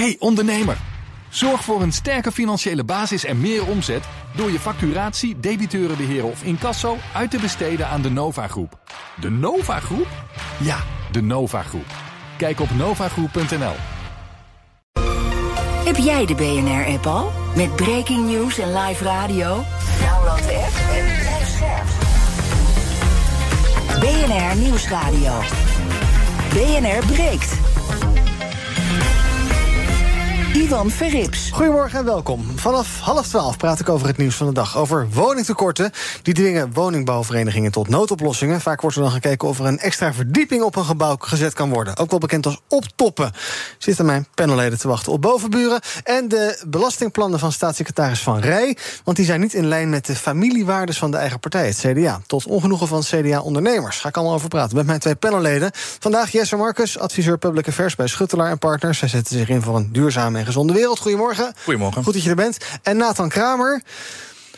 Hey ondernemer, zorg voor een sterke financiële basis en meer omzet door je facturatie, debiteurenbeheer of incasso uit te besteden aan de Nova Groep. De Nova Groep? Ja, de Nova Groep. Kijk op novagroep.nl. Heb jij de BNR-app al? Met breaking news en live radio? Download de app en blijf scherp. BNR Nieuwsradio. BNR breekt. Ivan Verrips. Goedemorgen en welkom. Vanaf half twaalf praat ik over het nieuws van de dag. Over woningtekorten. Die dwingen woningbouwverenigingen tot noodoplossingen. Vaak wordt er dan gekeken of er een extra verdieping op een gebouw gezet kan worden. Ook wel bekend als optoppen. Zitten mijn panelleden te wachten op bovenburen. En de belastingplannen van staatssecretaris Van Rij. Want die zijn niet in lijn met de familiewaardes van de eigen partij, het CDA. Tot ongenoegen van CDA-ondernemers. Ga ik allemaal over praten met mijn twee panelleden. Vandaag Jesse Marcus, adviseur Public Affairs bij Schuttelaar en Partners. Zij zetten zich in voor een duurzame en gezonde wereld. Goedemorgen. Goedemorgen. Goed dat je er bent. En Nathan Kramer,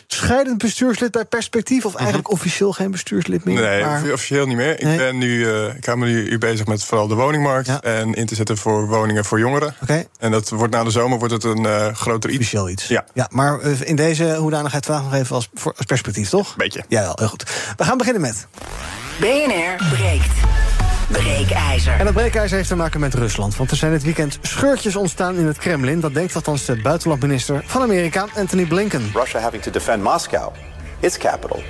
scheidend bestuurslid bij Perspectief... of eigenlijk officieel geen bestuurslid meer? Nee, maar- officieel niet meer. Nee. Ik, ben nu, eh, ik hou me nu bezig met vooral de woningmarkt... Ja. en in te zetten voor woningen voor jongeren. Oké. En dat wordt na de zomer wordt het een eh, groter iets. Officieel iets. Ja. ja maar eh, in deze hoedanigheid vandaag nog even als, voor, als perspectief, toch? Beetje. Ja, wel, heel goed. We gaan beginnen met. BNR breekt. Breekijzer. En dat breekijzer heeft te maken met Rusland. Want er zijn dit weekend scheurtjes ontstaan in het Kremlin. Dat denkt althans de buitenlandminister van Amerika, Anthony Blinken. Russia having to defend Moscow, its capital,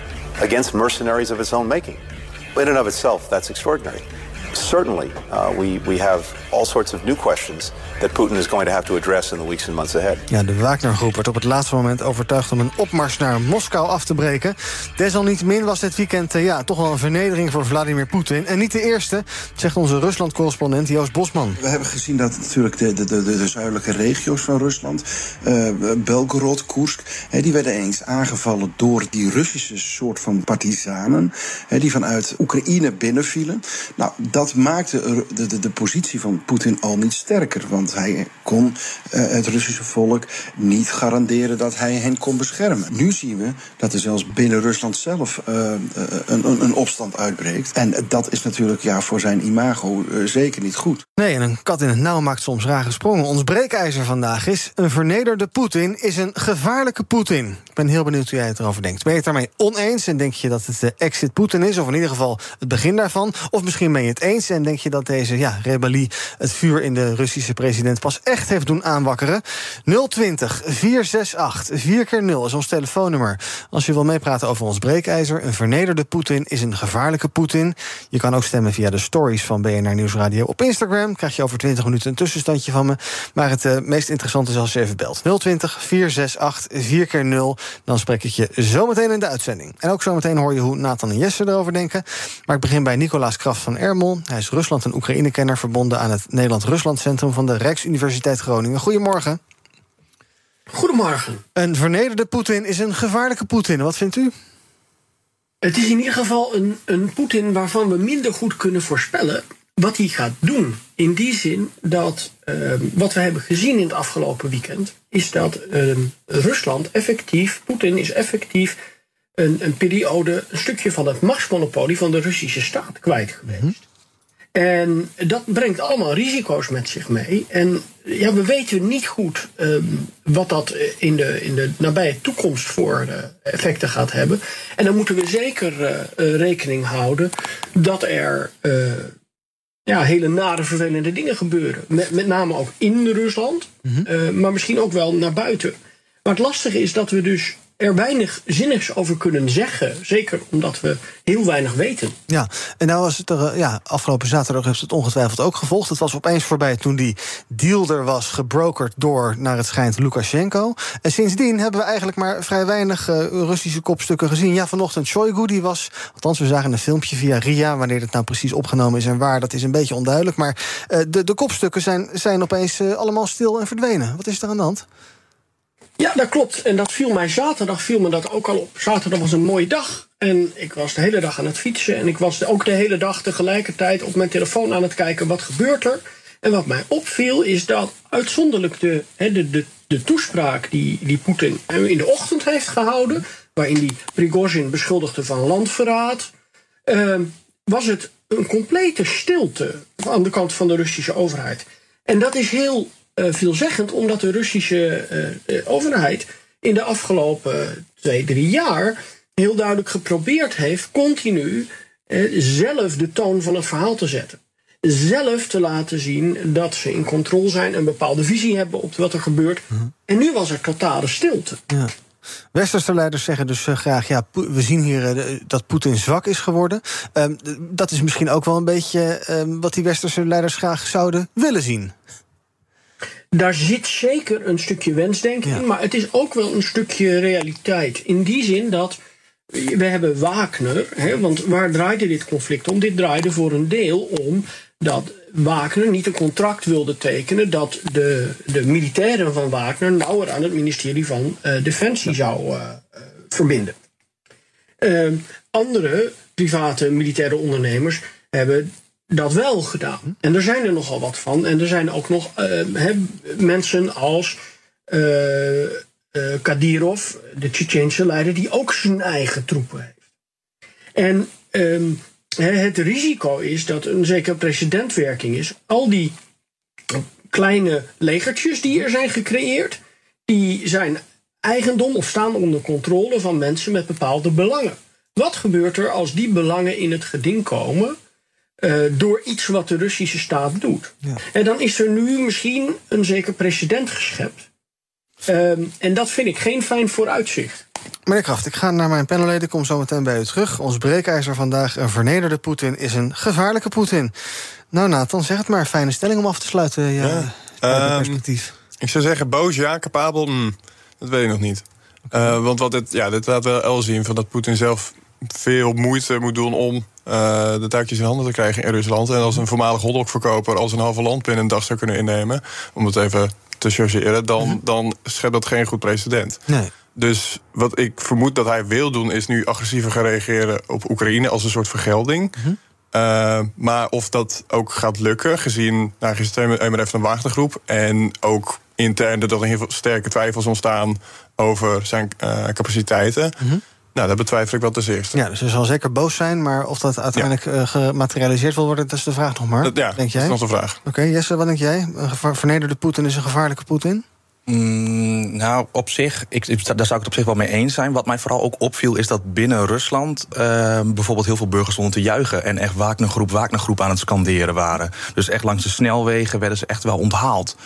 against mercenaries of its own making. In and of itself, that's extraordinary. Certainly, uh, we, we have all sorts of new questions that Putin is going to have to address in the weeks and months ahead. Ja, de Wagner-groep werd op het laatste moment overtuigd om een opmars naar Moskou af te breken. Desalniettemin was dit weekend eh, ja, toch wel een vernedering voor Vladimir Poetin. En niet de eerste, zegt onze Rusland-correspondent Joost Bosman. We hebben gezien dat natuurlijk de, de, de, de zuidelijke regio's van Rusland, eh Belgorod, Koersk, hè, die werden eens aangevallen door die Russische soort van partizanen, hè, die vanuit Oekraïne binnenvielen. Nou, dat maakte de, de, de positie van Poetin al niet sterker, want hij kon eh, het Russische volk niet garanderen dat hij hen kon beschermen. Nu zien we dat er zelfs binnen Rusland zelf eh, eh, een, een, opstand uitbreekt. En dat is natuurlijk ja, voor zijn imago zeker niet goed. Nee, en een kat in het nauw maakt soms rare sprongen. Ons breekijzer vandaag is... een vernederde Poetin is een gevaarlijke Poetin. Ik ben heel benieuwd hoe jij het erover denkt. Ben je het daarmee oneens en denk je dat het de exit Poetin is... of in ieder geval het begin daarvan? Of misschien ben je het eens en denk je dat deze ja, rebellie... het vuur in de Russische president pas echt heeft doen aanwakkeren? 020 468 4 keer 0 is ons telefoonnummer. Als je wil meepraten over ons breekijzer... een vernederde Poetin is een gevaarlijke Poetin. Je kan ook stemmen via de stories van BNR Nieuwsradio op Instagram. Krijg je over 20 minuten een tussenstandje van me. Maar het eh, meest interessante is als je even belt. 020 468 4 keer 0 Dan spreek ik je zometeen in de uitzending. En ook zometeen hoor je hoe Nathan en Jesse erover denken. Maar ik begin bij Nicolaas Kraft van Ermel. Hij is Rusland- en Oekraïne-kenner... verbonden aan het Nederland-Rusland Centrum van de Rijksuniversiteit Groningen. Goedemorgen. Goedemorgen. Een vernederde Poetin is een gevaarlijke Poetin. Wat vindt u? Het is in ieder geval een, een Poetin waarvan we minder goed kunnen voorspellen wat hij gaat doen. In die zin dat ehm, wat we hebben gezien in het afgelopen weekend, is dat ehm, Rusland effectief, Poetin is effectief een, een periode, een stukje van het machtsmonopolie van de Russische staat kwijt geweest. En dat brengt allemaal risico's met zich mee. En ja, we weten niet goed ehm, wat dat eh, in de, in de nabije toekomst voor eh, effecten gaat hebben. En dan moeten we zeker eh, rekening houden dat er ja, hele nare, vervelende dingen gebeuren. Met, met name ook in Rusland, eh, maar misschien ook wel naar buiten. Maar het lastige is dat we dus er weinig zinnigs over kunnen zeggen. Zeker omdat we heel weinig weten. Ja, en nou was het er, eh, ja, afgelopen zaterdag heeft het ongetwijfeld ook gevolgd. Het was opeens voorbij toen die deal er was gebrokerd door, naar het schijnt, Lukashenko. En sindsdien hebben we eigenlijk maar vrij weinig eh, Russische kopstukken gezien. Ja, vanochtend Shoigu, die was, althans we zagen een filmpje via RIA, wanneer het nou precies opgenomen is en waar, dat is een beetje onduidelijk. Maar eh, de, de kopstukken zijn, zijn opeens allemaal stil en verdwenen. Wat is er aan de hand? Ja, dat klopt. En dat viel mij zaterdag viel me dat ook al op. Zaterdag was een mooie dag. En ik was de hele dag aan het fietsen. En ik was ook de hele dag tegelijkertijd op mijn telefoon aan het kijken wat gebeurt er. En wat mij opviel is dat uitzonderlijk de, de, de, toespraak die, die Poetin in de ochtend heeft gehouden. Waarin die Prigozhin beschuldigde van landverraad. ehm, was het een complete stilte aan de kant van de Russische overheid. En dat is heel veelzeggend, omdat de Russische uh, overheid in de afgelopen twee, drie jaar heel duidelijk geprobeerd heeft continu zelf de toon van het verhaal te zetten. Zelf te laten zien dat ze in controle zijn, een bepaalde visie hebben op wat er gebeurt. Mhm. En nu was er totale stilte. Ja. Westerse leiders zeggen dus graag: ja, we zien hier dat Poetin zwak is geworden. Uh, dat is misschien ook wel een beetje ehm, wat die westerse leiders graag zouden willen zien. Daar zit zeker een stukje wensdenken ja. in, maar het is ook wel een stukje realiteit. In die zin dat we hebben Wagner, hè, want waar draaide dit conflict om? Dit draaide voor een deel om dat Wagner niet een contract wilde tekenen dat de, de militairen van Wagner nauwer aan het ministerie van uh, Defensie zou uh, verbinden. Uh, andere private militaire ondernemers hebben dat wel gedaan. En er zijn er nogal wat van. En er zijn ook nog mensen als Kadyrov, de Tsjetsjense leider, die ook zijn eigen troepen heeft. En ehm, het risico is dat een zekere precedentwerking is. Al die kleine legertjes die er zijn gecreëerd, die zijn eigendom of staan onder controle van mensen met bepaalde belangen. Wat gebeurt er als die belangen in het geding komen uh, door iets wat de Russische staat doet? Ja. En dan is er nu misschien een zeker precedent geschept. Um, en dat vind ik geen fijn vooruitzicht. Meneer Kraft, ik ga naar mijn panelleden. Ik kom zo meteen bij u terug. Ons breekijzer vandaag. Een vernederde Poetin is een gevaarlijke Poetin. Nou, Nathan, zeg het maar. Fijne stelling om af te sluiten. Ja, ja um, perspectief. Ik zou zeggen, boos ja, capabel. Mm, dat weet ik nog niet. Okay. Uh, want wat dit, ja, dit laat wel el zien van dat Poetin zelf veel moeite moet doen om uh, de touwtjes in handen te krijgen in Rusland. En als een voormalig hotdogverkoper als een halve land binnen een dag zou kunnen innemen, om het even te chargeren, dan, -hmm. dan schept dat geen goed precedent. Nee. Dus wat ik vermoed dat hij wil doen, is nu agressiever gaan reageren op Oekraïne als een soort vergelding. -hmm. uh, maar of dat ook gaat lukken, gezien nou, gisteren even een Wagnergroep en ook intern dat er heel veel sterke twijfels ontstaan over zijn uh, capaciteiten. -hmm. Nou, dat betwijfel ik wel ten eerste. Ja, dus hij zal zeker boos zijn, maar of dat uiteindelijk ja. uh, gematerialiseerd wil worden, dat is de vraag nog maar. Dat, ja, denk jij? dat is nog de vraag. Oké, okay, Jesse, wat denk jij? Een vernederde Poetin is een gevaarlijke Poetin? Mm, nou, op zich, ik, daar zou ik het op zich wel mee eens zijn. Wat mij vooral ook opviel, is dat binnen Rusland uh, bijvoorbeeld heel veel burgers stonden te juichen en echt Wagnergroep, Wagnergroep aan het scanderen waren. Dus echt langs de snelwegen werden ze echt wel onthaald.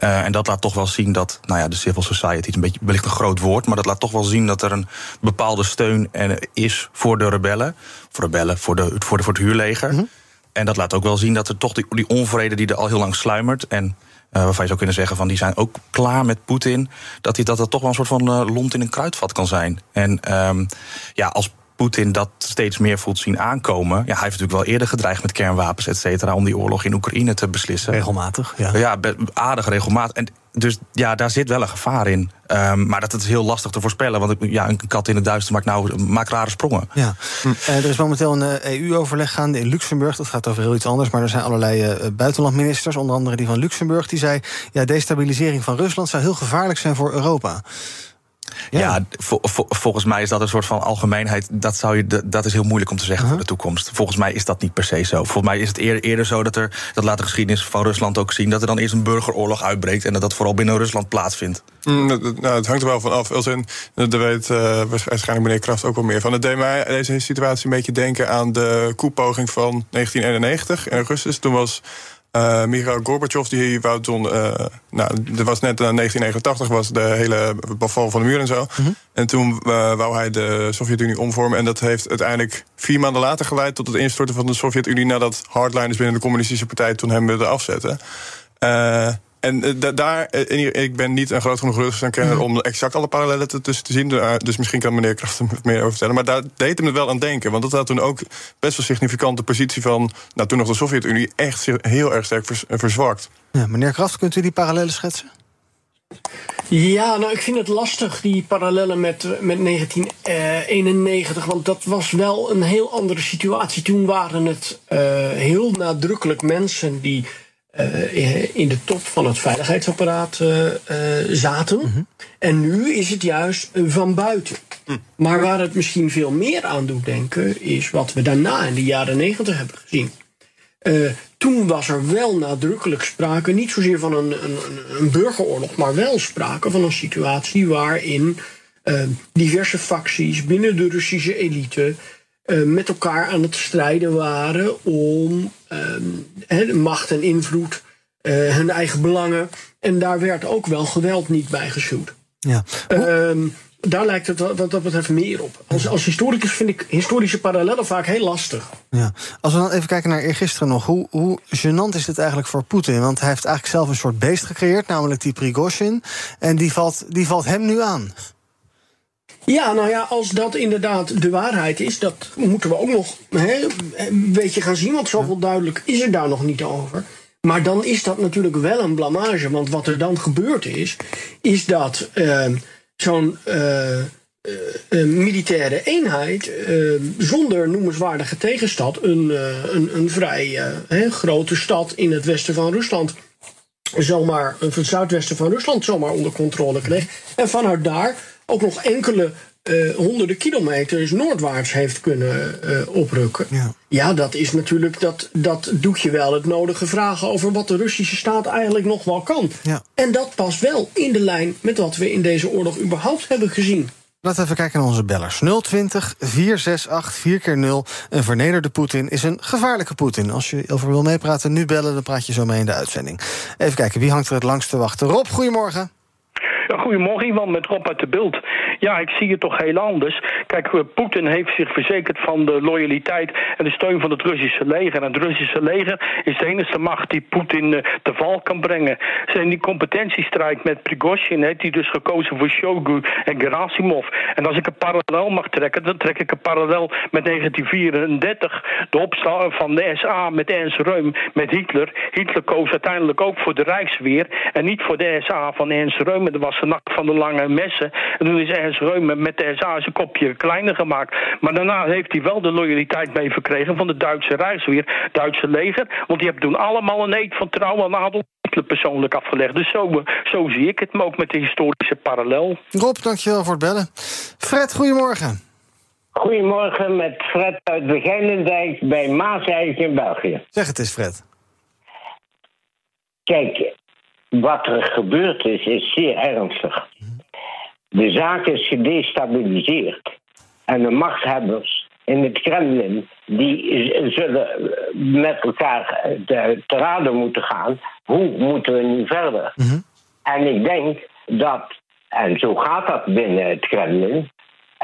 Uh, en dat laat toch wel zien dat, nou ja, de civil society is een beetje wellicht een groot woord, maar dat laat toch wel zien dat er een bepaalde steun is voor de rebellen. Voor rebellen, voor, de, voor, de, voor het huurleger. Mm -hmm. En dat laat ook wel zien dat er toch die, die onvrede die er al heel lang sluimert. En Uh, waarvan je zou kunnen zeggen van die zijn ook klaar met Poetin. Dat, die, dat dat toch wel een soort van uh, lont in een kruidvat kan zijn. En um, ja, als Poetin dat steeds meer voelt zien aankomen. Ja, hij heeft natuurlijk wel eerder gedreigd met kernwapens, et cetera, om die oorlog in Oekraïne te beslissen. Regelmatig, ja. Ja, aardig regelmatig. En dus ja, daar zit wel een gevaar in. Um, maar dat is heel lastig te voorspellen. Want ja, een kat in het duister maakt, nou, maakt rare sprongen. Ja. Hm. Uh, er is momenteel een EU-overleg gaande in Luxemburg. Dat gaat over heel iets anders. Maar er zijn allerlei uh, buitenlandministers, onder andere die van Luxemburg, die zei: ja, destabilisering van Rusland zou heel gevaarlijk zijn voor Europa. Ja, ja vo, vo, volgens mij is dat een soort van algemeenheid. Dat, zou je, dat is heel moeilijk om te zeggen uh -huh. voor de toekomst. Volgens mij is dat niet per se zo. Volgens mij is het eerder, eerder zo dat er, dat laat de geschiedenis van Rusland ook zien, dat er dan eerst een burgeroorlog uitbreekt en dat dat vooral binnen Rusland plaatsvindt. Mm, nou, het hangt er wel van af. Als in, daar weet uh, waarschijnlijk meneer Kraft ook wel meer van. Het deed mij deze situatie een beetje denken aan de koepoging van 1991 in augustus. Toen was uh, Mikhail Gorbachev, die wou toen. Uh, nou, er was net uh, 1989 was de hele beval van de muur en zo. Mm -hmm. En toen wou hij de Sovjet-Unie omvormen. En dat heeft uiteindelijk vier maanden later geleid tot het instorten van de Sovjet-Unie. nadat hardliners binnen de Communistische Partij toen hem wilden afzetten. En uh, daar, uh, ik ben niet een groot genoeg mm. om exact alle parallellen tussen te zien. Uh, dus misschien kan meneer Kraft er meer over vertellen. Maar daar deed hem het wel aan denken. Want dat had toen ook best wel significant de positie van, nou, toen nog de Sovjet-Unie, echt heel erg sterk vers, verzwakt. Ja, meneer Kraft, kunt u die parallellen schetsen? Ja, nou, ik vind het lastig, die parallellen met, met 1991. Want dat was wel een heel andere situatie. Toen waren het heel nadrukkelijk mensen die uh, in de top van het veiligheidsapparaat uh, uh, zaten. Mm -hmm. En nu is het juist van buiten. Mm. Maar waar het misschien veel meer aan doet denken, is wat we daarna in de jaren negentig hebben gezien. Toen was er wel nadrukkelijk sprake, niet zozeer van een, een, een burgeroorlog, maar wel sprake van een situatie waarin diverse facties binnen de Russische elite uh, met elkaar aan het strijden waren om he, macht en invloed, hun eigen belangen. En daar werd ook wel geweld niet bij geschuwd. Ja. Ehm, daar lijkt het wat dat betreft meer op. Als, als historicus vind ik historische parallellen vaak heel lastig. Ja. Als we dan even kijken naar eergisteren nog. Hoe, hoe gênant is dit eigenlijk voor Poetin? Want hij heeft eigenlijk zelf een soort beest gecreëerd, namelijk die Prigozhin. En die valt, die valt hem nu aan. Ja, nou ja, als dat inderdaad de waarheid is, dat moeten we ook nog hè, een beetje gaan zien. Want zoveel duidelijk is er daar nog niet over. Maar dan is dat natuurlijk wel een blamage. Want wat er dan gebeurd is, is dat. Uh, zo'n uh, uh, militaire eenheid zonder noemenswaardige tegenstad, een, een, een vrij grote stad in het westen van Rusland, zomaar, of het zuidwesten van Rusland, zomaar onder controle kreeg. En vanuit daar ook nog enkele uh, honderden kilometers noordwaarts heeft kunnen uh, oprukken. Ja. ja, dat is natuurlijk, dat, dat doet je wel het nodige vragen over wat de Russische staat eigenlijk nog wel kan. Ja. En dat past wel in de lijn met wat we in deze oorlog überhaupt hebben gezien. Laten we even kijken naar onze bellers. 020 468 4 keer 0 Een vernederde Poetin is een gevaarlijke Poetin. Als je over wil meepraten, nu bellen, dan praat je zo mee in de uitzending. Even kijken, wie hangt er het langst te wachten? Rob, goedemorgen. Goedemorgen, iemand met Rob uit de beeld. Ja, ik zie het toch heel anders. Kijk, eh, Poetin heeft zich verzekerd van de loyaliteit en de steun van het Russische leger. En het Russische leger is de enige macht die Poetin te val kan brengen. Zijn die competentiestrijd met Prigozhin heeft hij dus gekozen voor Shogun en Gerasimov. En als ik een parallel mag trekken, dan trek ik een parallel met 1934. De opstand van de SA met Ernst Reum met Hitler. Hitler koos uiteindelijk ook voor de Rijksweer en niet voor de SA van Ernst Reum. En dat was de nacht van de lange messen. En toen is Ernst Reum met de SA zijn kopje kleiner gemaakt. Maar daarna heeft hij wel de loyaliteit mee verkregen van de Duitse Rijksweer, Duitse leger. Want die hebben toen allemaal een eed van trouw aan Adolf Hitler persoonlijk afgelegd. Dus zo, zo zie ik het, maar ook met de historische parallel. Rob, dankjewel voor het bellen. Fred, goedemorgen. Goedemorgen met Fred uit Begijnendijk bij Maaseigen in België. Zeg het eens, Fred. Kijk, wat er gebeurd is, is zeer ernstig. De zaak is gedestabiliseerd. En de machthebbers in het Kremlin die zullen met elkaar te, te raden moeten gaan. Hoe moeten we nu verder? Mhm. En ik denk dat, en zo gaat dat binnen het Kremlin,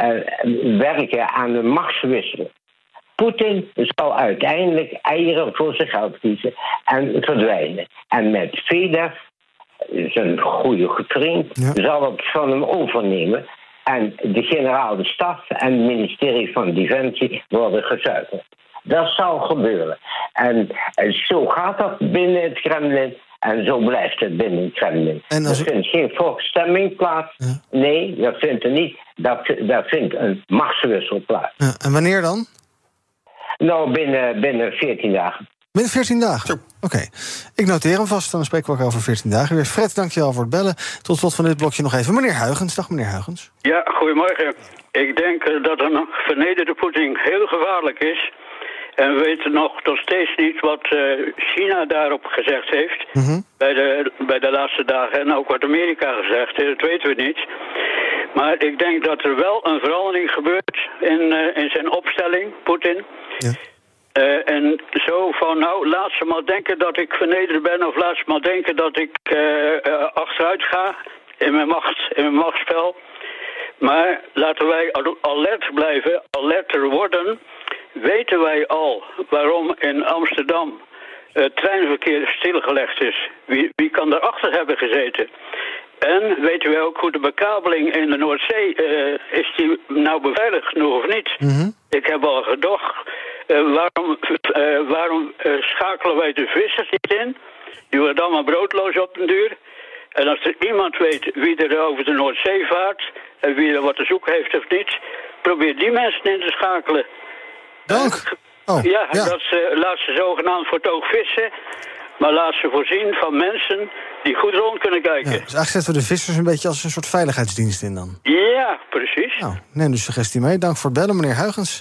uh, werken aan een machtswissel. Poetin zal uiteindelijk eieren voor zich uitkiezen en verdwijnen. En met Fedef zijn goede vriend, zal het van hem overnemen. En de generaal de staf en het ministerie van Defensie worden gezuiverd. Dat zal gebeuren. En, zo gaat dat binnen het Kremlin. En zo blijft het binnen het Kremlin. En Er vindt geen volksstemming plaats. Nee, dat vindt er niet. Dat, dat vindt een machtswissel plaats. Ja, en wanneer dan? Nou, binnen, binnen 14 dagen. Binnen 14 dagen? Oké. Ik noteer hem vast, dan spreken we ook over 14 dagen weer. Fred, dankjewel voor het bellen. Tot slot van dit blokje nog even meneer Huigens. Dag meneer Huigens. Ja, goedemorgen. Ik denk eh, dat een vernederde Poetin heel gevaarlijk is. En we weten nog nog steeds niet wat eh, China daarop gezegd heeft. Mhm. bij, de, bij de laatste dagen. En ook wat Amerika gezegd heeft, dat weten we niet. Maar ik denk dat er wel een verandering gebeurt in, uh, in zijn opstelling, Poetin. Ja. Uh, en zo van, nou, laat ze maar denken dat ik vernederd ben... of laat ze maar denken dat ik uh, achteruit ga in mijn, macht, in mijn machtsspel. Maar laten wij alert blijven, alerter worden. Weten wij al waarom in Amsterdam het treinverkeer stilgelegd is? Wie, wie kan daarachter hebben gezeten? En weten wij ook hoe de bekabeling in de Noordzee... is die nou beveiligd genoeg of niet? Mhm. Ik heb al gedacht waarom uh, waarom uh, schakelen wij de vissers niet in? Die worden allemaal broodloos op den duur. En als er iemand weet wie er over de Noordzee vaart... en wie er wat te zoeken heeft of niet... probeer die mensen in te schakelen. Dank. Oh, ja, ja, dat ze, laat ze zogenaamd voor het oog vissen... maar laat ze voorzien van mensen die goed rond kunnen kijken. Ja, dus eigenlijk zetten we de vissers een beetje als een soort veiligheidsdienst in dan? Ja, precies. Nou, neem de suggestie mee. Dank voor het bellen, meneer Huigens.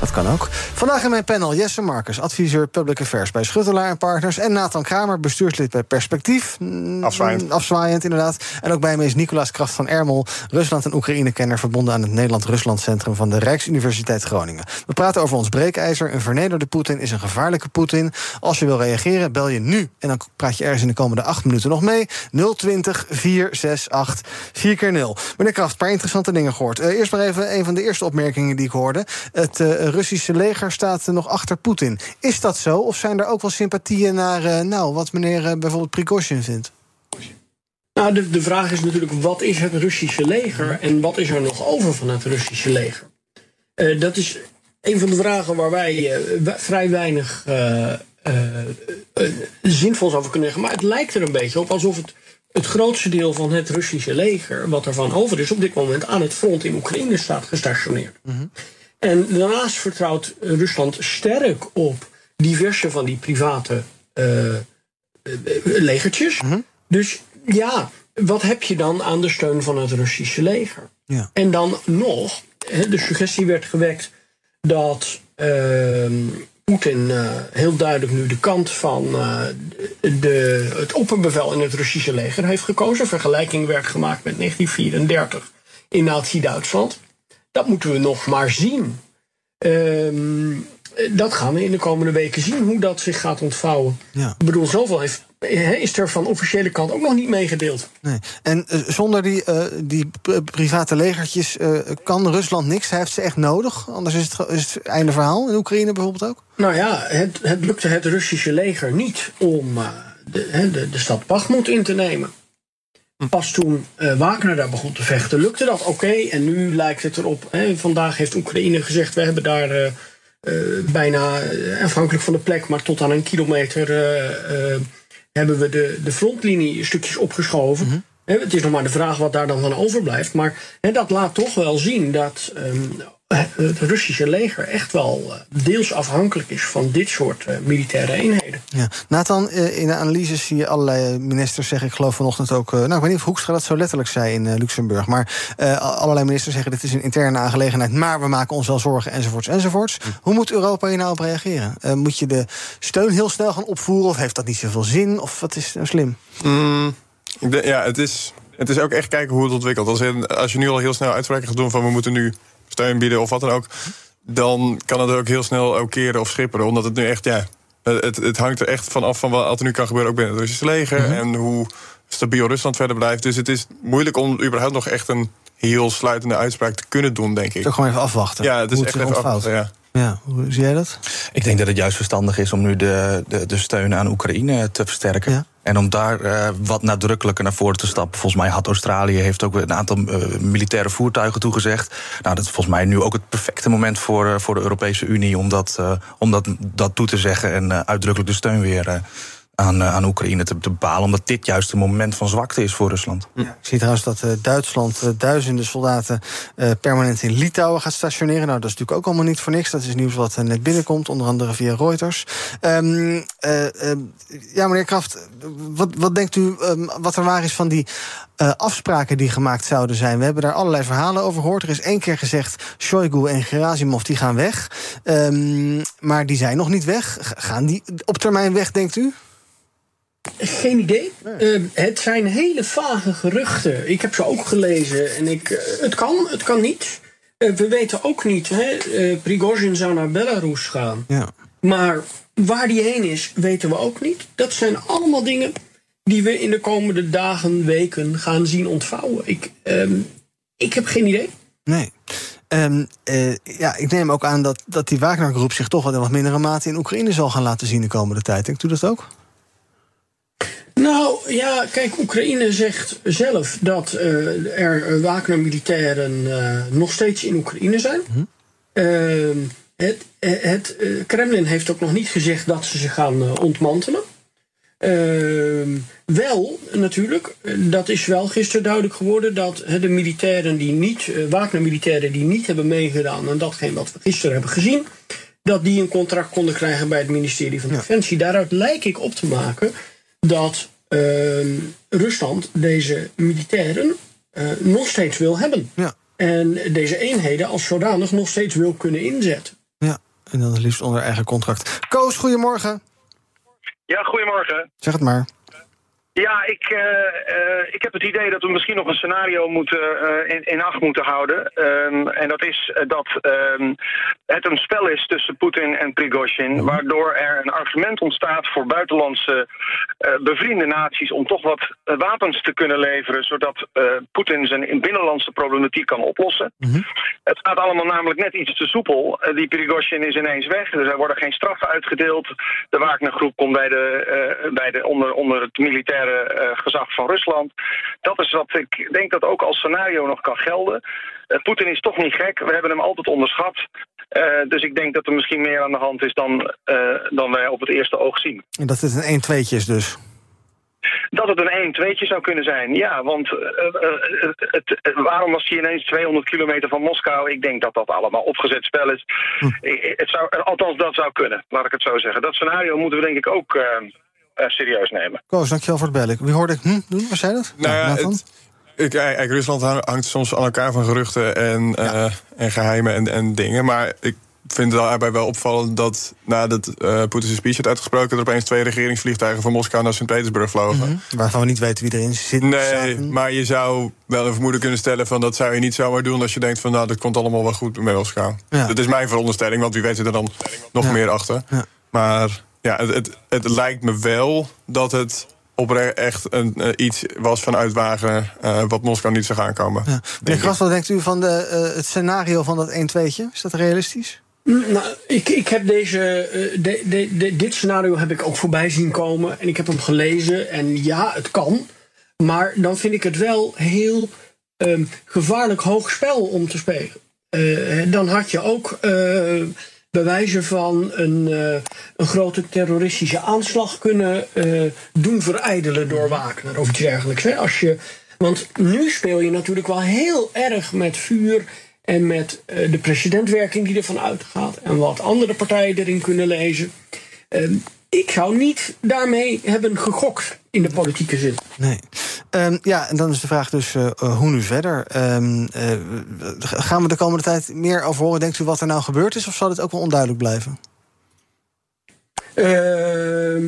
Dat kan ook. Vandaag in mijn panel Jesse Marcus, adviseur Public Affairs bij Schuttelaar en Partners. En Nathan Kramer, bestuurslid bij Perspectief. Mm, Afzwaaiend. Afzwaaiend, inderdaad. En ook bij me is Nicolaas Kraft van Ermel, Rusland- en Oekraïne-kenner... verbonden aan het Nederland-Rusland Centrum van de Rijksuniversiteit Groningen. We praten over ons breekijzer. Een vernederde Poetin is een gevaarlijke Poetin. Als je wil reageren, bel je nu. En dan praat je ergens in de komende acht minuten nog mee. 020 468 4 keer 0 Meneer Kraft, een paar interessante dingen gehoord. Eh, eerst maar even een van de eerste opmerkingen die ik hoorde. Het eh, Russische leger staat nog achter Poetin. Is dat zo? Of zijn er ook wel sympathieën naar eh, nou, wat meneer eh, bijvoorbeeld Prigozhin vindt? Nou, de, de vraag is natuurlijk, wat is het Russische leger en wat is er nog over van het Russische leger? Eh, dat is een van de vragen waar wij vrij weinig eh, zinvols over kunnen zeggen. Maar het lijkt er een beetje op alsof het, het grootste deel van het Russische leger, wat ervan over is, op dit moment aan het front in Oekraïne staat gestationeerd. En daarnaast vertrouwt Rusland sterk op diverse van die private eh, eh, legertjes. Dus ja, wat heb je dan aan de steun van het Russische leger? Ja. En dan nog, de suggestie werd gewekt dat ehm, Poetin eh, heel duidelijk nu de kant van de, het opperbevel in het Russische leger heeft gekozen. Vergelijking werd gemaakt met 1934 in Nazi-Duitsland. Dat moeten we nog maar zien. Ehm, dat gaan we in de komende weken zien, hoe dat zich gaat ontvouwen. Ja. Ik bedoel, zoveel heeft, is er van officiële kant ook nog niet meegedeeld. Nee. En eh, zonder die, eh, die private legertjes eh, kan Rusland niks. Hij heeft ze echt nodig. Anders is het, is het einde verhaal. In Oekraïne bijvoorbeeld ook. Nou ja, het, het lukte het Russische leger niet om de, de, de stad Bakhmut in te nemen. Pas toen eh, Wagner daar begon te vechten, lukte dat oké. en nu lijkt het erop. Hè, vandaag heeft Oekraïne gezegd: we hebben daar eh, eh, bijna afhankelijk van de plek, maar tot aan een kilometer hebben we de, de frontlinie stukjes opgeschoven. Hè, het is nog maar de vraag wat daar dan van overblijft. Maar hè, dat laat toch wel zien dat ehm, het Russische leger echt wel eh, deels afhankelijk is van dit soort eh, militaire eenheden. Ja. Nathan, eh, in de analyse zie je allerlei ministers zeggen... ik geloof vanochtend ook... nou, ik weet niet of Hoekstra dat zo letterlijk zei in Luxemburg... maar eh, allerlei ministers zeggen dit is een interne aangelegenheid... maar we maken ons wel zorgen, enzovoorts, enzovoorts. Hoe moet Europa hier nou op reageren? Eh, moet je de steun heel snel gaan opvoeren... of heeft dat niet zoveel zin? Of wat is nou slim? Mm, ik denk- ja, het is, het is ook echt kijken hoe het ontwikkelt. Als, in, als je nu al heel snel uitspraken gaat doen van we moeten nu steun bieden of wat dan ook, dan kan het ook heel snel ook keren of schipperen. Omdat het nu echt, ja, het, het hangt er echt van af van wat er nu kan gebeuren, ook binnen het Russische leger. En hoe stabiel Rusland verder blijft. Dus het is moeilijk om überhaupt nog echt een heel sluitende uitspraak te kunnen doen, denk ik. Ook gewoon even afwachten. Ja, het is echt even afwachten, ja. Ja, hoe zie jij dat? Ik denk dat het juist verstandig is om nu de, de, de steun aan Oekraïne te versterken. En om daar eh, wat nadrukkelijker naar voren te stappen. Volgens mij had Australië heeft ook een aantal eh, militaire voertuigen toegezegd. Nou, dat is volgens mij nu ook het perfecte moment voor, eh, voor de Europese Unie om dat, eh, om dat, dat toe te zeggen en eh, uitdrukkelijk de steun weer eh, aan, eh, aan Oekraïne te, te bepalen. Omdat dit juist een moment van zwakte is voor Rusland. Ik zie trouwens dat eh, Duitsland eh, duizenden soldaten eh, permanent in Litouwen gaat stationeren. Nou, dat is natuurlijk ook allemaal niet voor niks. Dat is nieuws wat net binnenkomt, onder andere via Reuters. Ehm, eh, eh, ja, meneer Kraft, wat, wat denkt u ehm, wat er waar is van die eh, afspraken die gemaakt zouden zijn? We hebben daar allerlei verhalen over gehoord. Er is één keer gezegd, Shoigu en Gerasimov die gaan weg. Ehm, maar die zijn nog niet weg. G- Gaan die op termijn weg, denkt u? Geen idee. Eh, het zijn hele vage geruchten. Ik heb ze ook gelezen. En ik, eh, het kan, het kan niet. Eh, we weten ook niet. Hè, eh, Prigozhin zou naar Belarus gaan. Ja. Maar waar die heen is, weten we ook niet. Dat zijn allemaal dingen die we in de komende dagen, weken gaan zien ontvouwen. Ik, ehm, ik heb geen idee. Nee. Ehm, eh, ja, ik neem ook aan dat, dat die Wagner-groep zich toch wel in wat mindere mate in Oekraïne zal gaan laten zien de komende tijd. Denkt u dat ook? Nou ja, kijk, Oekraïne zegt zelf dat eh, er Wagner-militairen eh, nog steeds in Oekraïne zijn. Ehm, het het eh, Kremlin heeft ook nog niet gezegd dat ze ze gaan eh, ontmantelen. Ehm, wel, natuurlijk, eh, dat is wel gisteren duidelijk geworden dat eh, de militairen die niet, eh, Wagner-militairen die niet hebben meegedaan aan datgene wat we gisteren hebben gezien, dat die een contract konden krijgen bij het ministerie van Defensie. Daaruit lijk ik op te maken dat Rusland deze militairen eh, nog steeds wil hebben. Ja. En deze eenheden als zodanig nog steeds wil kunnen inzetten. Ja. En dan het liefst onder eigen contract. Koos, goedemorgen. Ja, goedemorgen. Zeg het maar. Ja, ik, eh, eh, ik heb het idee dat we misschien nog een scenario moeten, eh, in, in acht moeten houden. Ehm, en dat is dat ehm, het een spel is tussen Poetin en Prigozhin... waardoor er een argument ontstaat voor buitenlandse bevriende naties... om toch wat wapens te kunnen leveren... zodat Poetin zijn binnenlandse problematiek kan oplossen. Het gaat allemaal namelijk net iets te soepel. Die Prigozhin is ineens weg, dus er worden geen straffen uitgedeeld. De Wagner-groep komt bij, de, bij de, onder, onder het militaire eh, gezag van Rusland. Dat is wat ik denk dat ook als scenario nog kan gelden. Eh, Poetin is toch niet gek, we hebben hem altijd onderschat. Eh, dus ik denk dat er misschien meer aan de hand is dan, dan wij op het eerste oog zien. En dat het een 1 2 is dus. Dat het een 1 2 zou kunnen zijn, ja. Want het, waarom was hij ineens 200 kilometer van Moskou? Ik denk dat dat allemaal opgezet spel is. Ik- Het zou, althans, dat zou kunnen, laat ik het zo zeggen. Dat scenario moeten we denk ik ook serieus nemen. Koos, dankjewel voor het bellen. Wie hoorde ik hm, doen? Waar zei dat? Nou ja, het, ik, eigenlijk, Rusland hang- hangt soms aan elkaar van geruchten en, eh, en geheimen en, en dingen. Maar ik vind het daarbij wel opvallend dat nadat eh Poetin zijn speech had uitgesproken... er opeens twee regeringsvliegtuigen van Moskou naar Sint-Petersburg vlogen. Mhm. Waarvan we niet weten wie erin zit. Nee, zaten. maar je zou wel een vermoeden kunnen stellen van dat zou je niet zomaar doen als je denkt van nou dat komt allemaal wel goed met Moskou. Ja. Dat is mijn veronderstelling, want wie weet zit er dan nog Ja. meer achter. Ja. Maar ja, het, het, het lijkt me wel dat het oprecht echt een, eh, iets was vanuit Wagner eh, wat Moskou niet zou aankomen. Ja. Meneer Kras, wat denkt u van de, eh, het scenario van dat 1 2 Is dat realistisch? Nou, ik, ik heb deze, de, de, de- dit scenario heb ik ook voorbij zien komen. En ik heb hem gelezen. En ja, het kan. Maar dan vind ik het wel heel ehm, gevaarlijk hoog spel om te spelen. Eh, dan had je ook bewijzen van een, eh, een grote terroristische aanslag kunnen eh, doen verijdelen door Wagner of iets dergelijks. Hè? Als je, want nu speel je natuurlijk wel heel erg met vuur en met eh, de presidentwerking die ervan uitgaat en wat andere partijen erin kunnen lezen. Ik zou niet daarmee hebben gegokt in de politieke zin. Nee. Ehm, ja, en dan is de vraag dus eh, eh, hoe nu verder? Ehm, eh, gaan we de komende tijd meer over horen? Denkt u wat er nou gebeurd is? Of zal dit ook wel onduidelijk blijven? Ehm,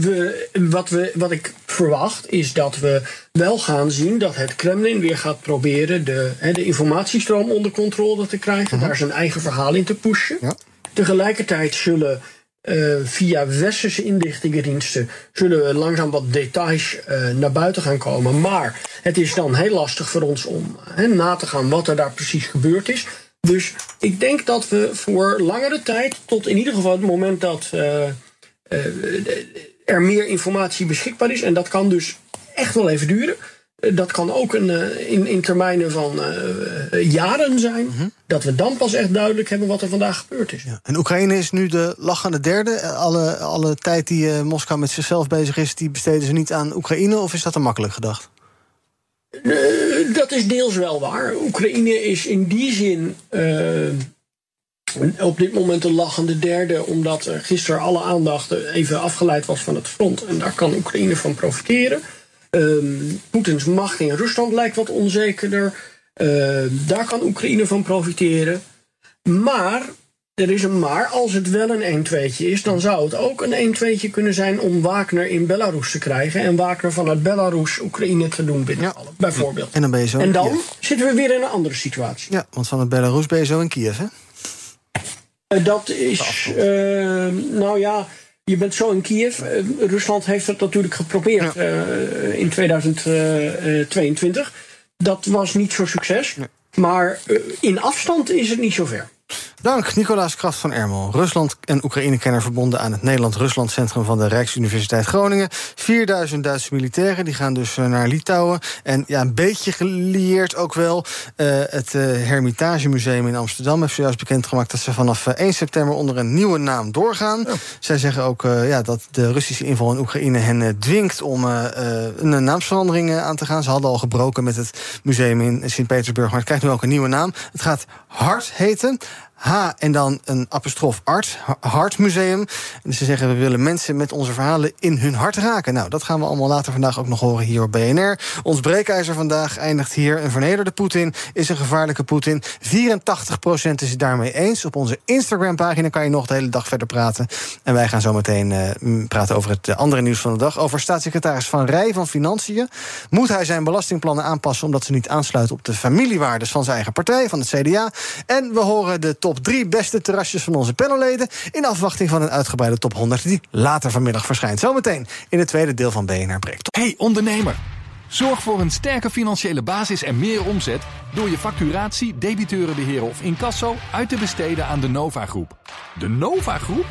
we, wat, we, wat ik verwacht is dat we wel gaan zien dat het Kremlin weer gaat proberen de, hè, de informatiestroom onder controle te krijgen, daar zijn eigen verhaal in te pushen. Tegelijkertijd zullen eh, via westerse inlichtingendiensten zullen we langzaam wat details eh, naar buiten gaan komen. Maar het is dan heel lastig voor ons om na te gaan wat er daar precies gebeurd is. Dus ik denk dat we voor langere tijd, tot in ieder geval het moment dat eh, er meer informatie beschikbaar is, en dat kan dus echt wel even duren. Eh, Dat kan ook een, eh, in, in termijnen van eh, jaren zijn. Dat we dan pas echt duidelijk hebben wat er vandaag gebeurd is. En Oekraïne is nu de lachende derde. Alle, alle tijd die Moskou met zichzelf bezig is, die besteden ze niet aan Oekraïne? Of is dat te makkelijk gedacht? Dat is deels wel waar. Oekraïne is in die zin op dit moment een lachende derde, omdat er gisteren alle aandacht even afgeleid was van het front. En daar kan Oekraïne van profiteren. Ehm, Poetins macht in Rusland lijkt wat onzekerder. Eh, daar kan Oekraïne van profiteren. Maar, er is een maar, als het wel een 1-2'tje is, dan zou het ook een 1-2'tje kunnen zijn om Wagner in Belarus te krijgen. En Wagner vanuit Belarus Oekraïne te doen binnenvallen, bijvoorbeeld. En dan ben je zo. En dan Kiev. zitten we weer in een andere situatie. Ja, want van het Belarus ben je zo in Kiev, hè? Eh, Dat is, eh, nou ja, je bent zo in Kiev. Eh, Rusland heeft het natuurlijk geprobeerd eh, in 2022. Dat was niet zo'n succes. Maar eh, in afstand is het niet zo ver. Dank, Nicolaas Kraft van Ermel. Rusland en Oekraïne-kenner verbonden aan het Nederland-Rusland Centrum van de Rijksuniversiteit Groningen. 4000 Duitse militairen, die gaan dus eh, naar Litouwen. En ja, een beetje gelieerd ook wel. eh, het eh, Hermitage Museum in Amsterdam heeft zojuist bekendgemaakt dat ze vanaf eh, 1 september onder een nieuwe naam doorgaan. Zij zeggen ook ja, dat de Russische inval in Oekraïne hen dwingt om een naamsverandering aan te gaan. Ze hadden al gebroken met het museum in Sint-Petersburg, maar het krijgt nu ook een nieuwe naam. Het gaat Hart heten. H en dan een apostrof art, Hart Museum. En ze zeggen we willen mensen met onze verhalen in hun hart raken. Nou, dat gaan we allemaal later vandaag ook nog horen hier op BNR. Ons breekijzer vandaag eindigt hier. Een vernederde Poetin is een gevaarlijke Poetin. 84% is het daarmee eens. Op onze Instagram-pagina kan je nog de hele dag verder praten. En wij gaan zo meteen uh, praten over het andere nieuws van de dag. Over staatssecretaris Van Rij van Financiën. Moet hij zijn belastingplannen aanpassen omdat ze niet aansluiten op de familiewaardes van zijn eigen partij, van het CDA? En we horen de top drie beste terrasjes van onze panelleden. In afwachting van een uitgebreide top 100 die later vanmiddag verschijnt. Zometeen in het tweede deel van BNR Breekt. Hey ondernemer. Zorg voor een sterke financiële basis en meer omzet door je facturatie, debiteurenbeheer of incasso uit te besteden aan de Nova Groep. De Nova Groep?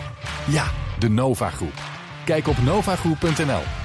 Ja, de Nova Groep. Kijk op novagroep.nl.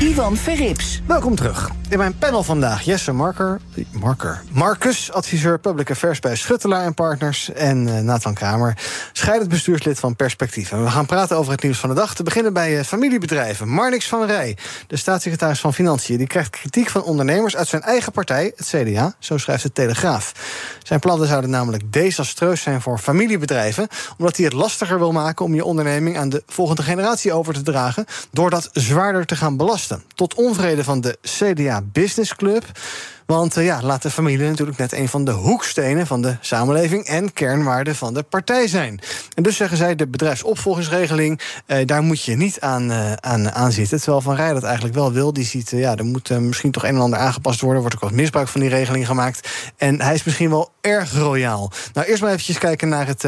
Ivan Verrips. Welkom terug. In mijn panel vandaag Jesse Marker, Marker, Marcus, adviseur Public Affairs bij Schuttelaar en Partners... en uh, Nathan Kramer, scheidend bestuurslid van Perspectief. En we gaan praten over het nieuws van de dag. Te beginnen bij uh, familiebedrijven. Marnix van Rij, de staatssecretaris van Financiën... die krijgt kritiek van ondernemers uit zijn eigen partij, het CDA. Zo schrijft de Telegraaf. Zijn plannen zouden namelijk desastreus zijn voor familiebedrijven... omdat hij het lastiger wil maken om je onderneming... aan de volgende generatie over te dragen... door dat zwaarder te gaan belasten. Tot onvrede van de CDA Business Club. Want uh, ja, laat de familie natuurlijk net een van de hoekstenen van de samenleving en kernwaarden van de partij zijn. En dus zeggen zij, de bedrijfsopvolgingsregeling, uh, daar moet je niet aan, uh, aan, aan zitten. Terwijl Van Rij dat eigenlijk wel wil. Die ziet, ja, er moet misschien toch een en ander aangepast worden. Wordt ook wat misbruik van die regeling gemaakt. En hij is misschien wel erg royaal. Nou, eerst maar eventjes kijken naar het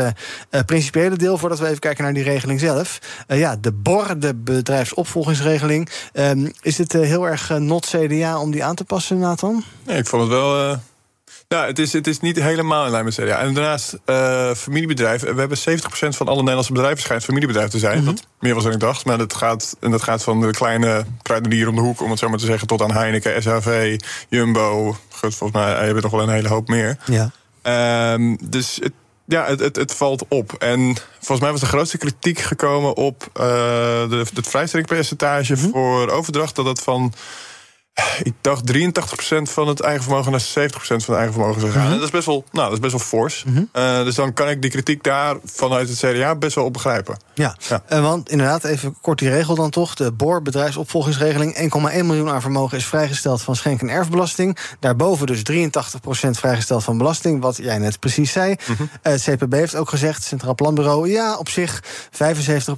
principiële deel, voordat we even kijken naar die regeling zelf. ja, de BOR, de bedrijfsopvolgingsregeling. Ehm, is het heel erg not CDA om die aan te passen, Nathan? Nee, ik vond het wel. Uh, nou, het is, het is niet helemaal in lijn met CDA. En daarnaast, uh, familiebedrijven. We hebben 70% van alle Nederlandse bedrijven schijnt familiebedrijf te zijn. Mm -hmm. Dat meer was dan ik dacht. Maar dat gaat, en dat gaat van de kleine kruidenier om de hoek, om het zo maar te zeggen, tot aan Heineken, SHV, Jumbo. Goed, volgens mij hebben we nog wel een hele hoop meer. Ja. Um, dus het, ja, het, het, het, valt op. En volgens mij was de grootste kritiek gekomen op uh, de, het vrijstellingspercentage mm -hmm. voor overdracht. Dat dat van ik dacht 83% van het eigen vermogen naar 70% van het eigen vermogen zou gaan. Mm -hmm. Dat is best wel, nou, dat is best wel fors. Mm -hmm. uh, dus dan kan ik die kritiek daar vanuit het CDA best wel op begrijpen. Ja, ja. Uh, want inderdaad, even kort die regel dan toch. De BOR, bedrijfsopvolgingsregeling, 1,1 miljoen aan vermogen is vrijgesteld van schenk- en erfbelasting. Daarboven dus 83% vrijgesteld van belasting, wat jij net precies zei. Mm -hmm. uh, het CPB heeft ook gezegd, Centraal Planbureau, ja, op zich 75%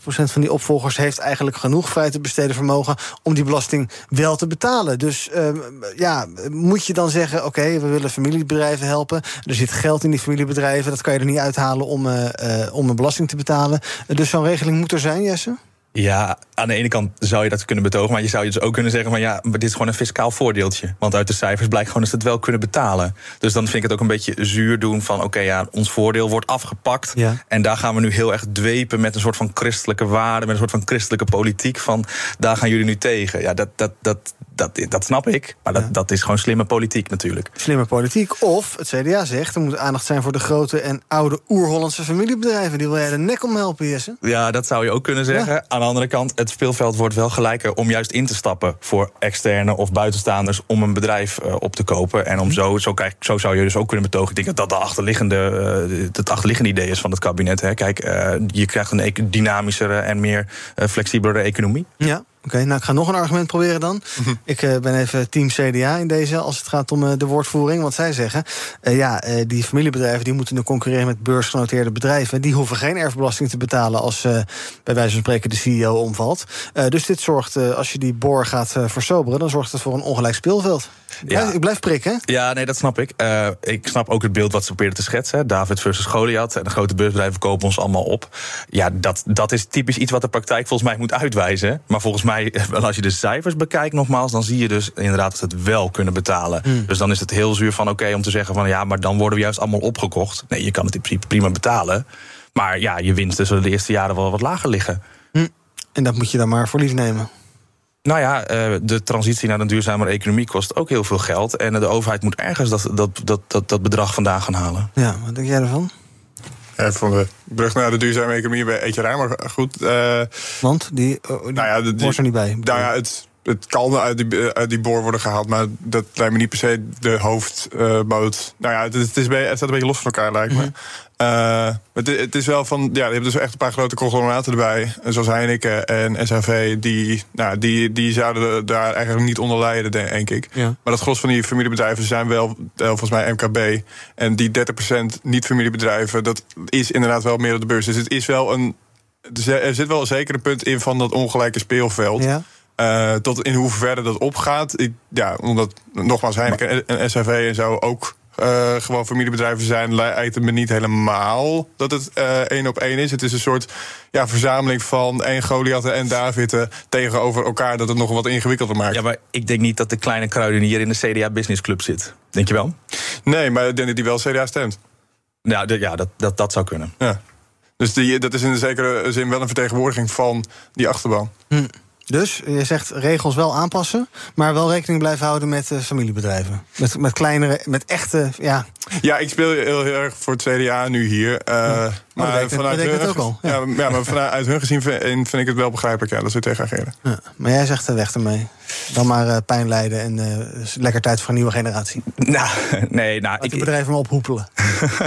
van die opvolgers heeft eigenlijk genoeg vrij te besteden vermogen om die belasting wel te betalen. Dus dus uh, ja, moet je dan zeggen: oké, okay, we willen familiebedrijven helpen. Er zit geld in die familiebedrijven. Dat kan je er niet uithalen om, uh, uh, om een belasting te betalen. dus zo'n regeling moet er zijn, Jesse? Ja, aan de ene kant zou je dat kunnen betogen, maar je zou je dus ook kunnen zeggen: van ja, maar dit is gewoon een fiscaal voordeeltje. Want uit de cijfers blijkt gewoon dat ze het wel kunnen betalen. Dus dan vind ik het ook een beetje zuur doen van: oké, okay, ja, ons voordeel wordt afgepakt. Ja. En daar gaan we nu heel erg dwepen met een soort van christelijke waarde, met een soort van christelijke politiek. Van daar gaan jullie nu tegen. Ja, dat, dat, dat, dat, dat snap ik. Maar dat, ja. dat is gewoon slimme politiek natuurlijk. Slimme politiek. Of het CDA zegt: er moet aandacht zijn voor de grote en oude oer-Hollandse familiebedrijven. Die wil jij de nek om helpen, Jesse? Ja, dat zou je ook kunnen zeggen. Ja. Aan de andere kant, het speelveld wordt wel gelijker om juist in te stappen voor externe of buitenstaanders om een bedrijf uh, op te kopen. En om zo, zo, kijk, zo zou je dus ook kunnen betogen. Ik denk dat dat de achterliggende, uh, het achterliggende idee is van het kabinet. Hè. Kijk, uh, je krijgt een dynamischere en meer flexibelere economie. Ja. Oké, okay, nou ik ga nog een argument proberen dan. Mm -hmm. Ik uh, ben even team CDA in deze als het gaat om uh, de woordvoering. Want zij zeggen, uh, ja, die familiebedrijven die moeten nu concurreren met beursgenoteerde bedrijven. Die hoeven geen erfbelasting te betalen als bij wijze van spreken de CEO omvalt. dus dit zorgt, als je die boor gaat versoberen, dan zorgt het voor een ongelijk speelveld. Ja. Ik blijf prikken. Ja, nee, dat snap ik. Uh, ik snap ook het beeld wat ze probeerden te schetsen. David versus Goliath. En de grote beursbedrijven kopen ons allemaal op. Ja, dat, dat is typisch iets wat de praktijk volgens mij moet uitwijzen. Maar volgens mij, als je de cijfers bekijkt nogmaals... dan zie je dus inderdaad dat ze het wel kunnen betalen. Hmm. Dus dan is het heel zuur van oké om te zeggen van... ja, maar dan worden we juist allemaal opgekocht. Nee, je kan het in principe prima betalen. Maar ja, je winsten zullen de eerste jaren wel wat lager liggen. Hm. En dat moet je dan maar voor lief nemen. Nou ja, eh, de transitie naar een duurzamere economie kost ook heel veel geld. En de overheid moet ergens dat, dat, dat, dat, dat bedrag vandaan gaan halen. Ja, wat denk jij ervan? Ja, van de brug naar de duurzame economie bij Eetje raar, maar goed. Uh, Want die, uh, die nou ja, de, er niet bij. Nou ja, het, het kan uit die, uit die boor worden gehaald, maar dat lijkt me niet per se de hoofdmoot. nou ja, het, het, is, het staat een beetje los van elkaar, lijkt me. Mhm. Uh, het, het, is wel van, ja, je hebt dus echt een paar grote conglomeraten erbij, zoals Heineken en SHV, die, nou, die, die zouden daar eigenlijk niet onder lijden, denk ik. Ja. Maar het gros van die familiebedrijven zijn wel, volgens mij MKB. En die 30% niet-familiebedrijven, dat is inderdaad wel meer op de beurs. Dus het is wel een, er zit wel een zekere punt in van dat ongelijke speelveld. Ja. Uh, tot in hoeverre dat opgaat. Ik, ja, omdat nogmaals Heineken en SHV en zo ook uh, gewoon familiebedrijven zijn, lijkt het me niet helemaal dat het uh, één op één is. Het is een soort ja, verzameling van één Goliath en David tegenover elkaar, dat het nog wat ingewikkelder maakt. Ja, maar ik denk niet dat de kleine kruidenier in de CDA Business Club zit. Denk je wel? Nee, maar ik denk dat hij wel CDA stemt. Ja, ja dat, dat, dat zou kunnen. Ja. Dus die, dat is in een zekere zin wel een vertegenwoordiging van die achterban. Hm. Dus je zegt regels wel aanpassen, maar wel rekening blijven houden met uh, familiebedrijven. Met, met kleinere, met echte, ja. Ja, ik speel heel, heel erg voor het CDA nu hier. Uh, ja. Maar, vanuit hun, het ook al. Ja. ja, maar vanuit hun gezien vind, vind, ik het wel begrijpelijk ja, dat ze tegen ageren. Ja, maar jij zegt er weg ermee. Dan maar uh, pijn lijden en uh, lekker tijd voor een nieuwe generatie. Nou, nee, nou. Laat ik, bedrijven maar ophoepelen.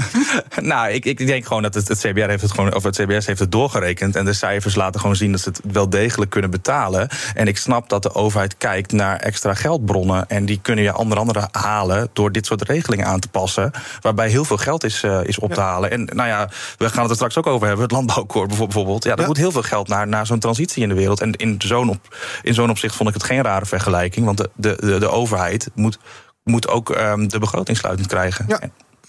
nou, ik, ik denk gewoon dat het, het CBR heeft het gewoon, of het CBS heeft het doorgerekend. En de cijfers laten gewoon zien dat ze het wel degelijk kunnen betalen. En ik snap dat de overheid kijkt naar extra geldbronnen. En die kunnen je onder andere halen door dit soort regelingen aan te passen. Waarbij heel veel geld is, uh, is op te halen. En nou ja, we gaan het er straks ook over hebben. Het landbouwkoor bijvoorbeeld. Ja, er moet heel veel geld naar, naar zo'n transitie in de wereld. En in zo'n op, in zo'n opzicht vond ik het geen rare vergelijking. Want de, de, de, de overheid moet, moet ook um, de begroting krijgen. Ja.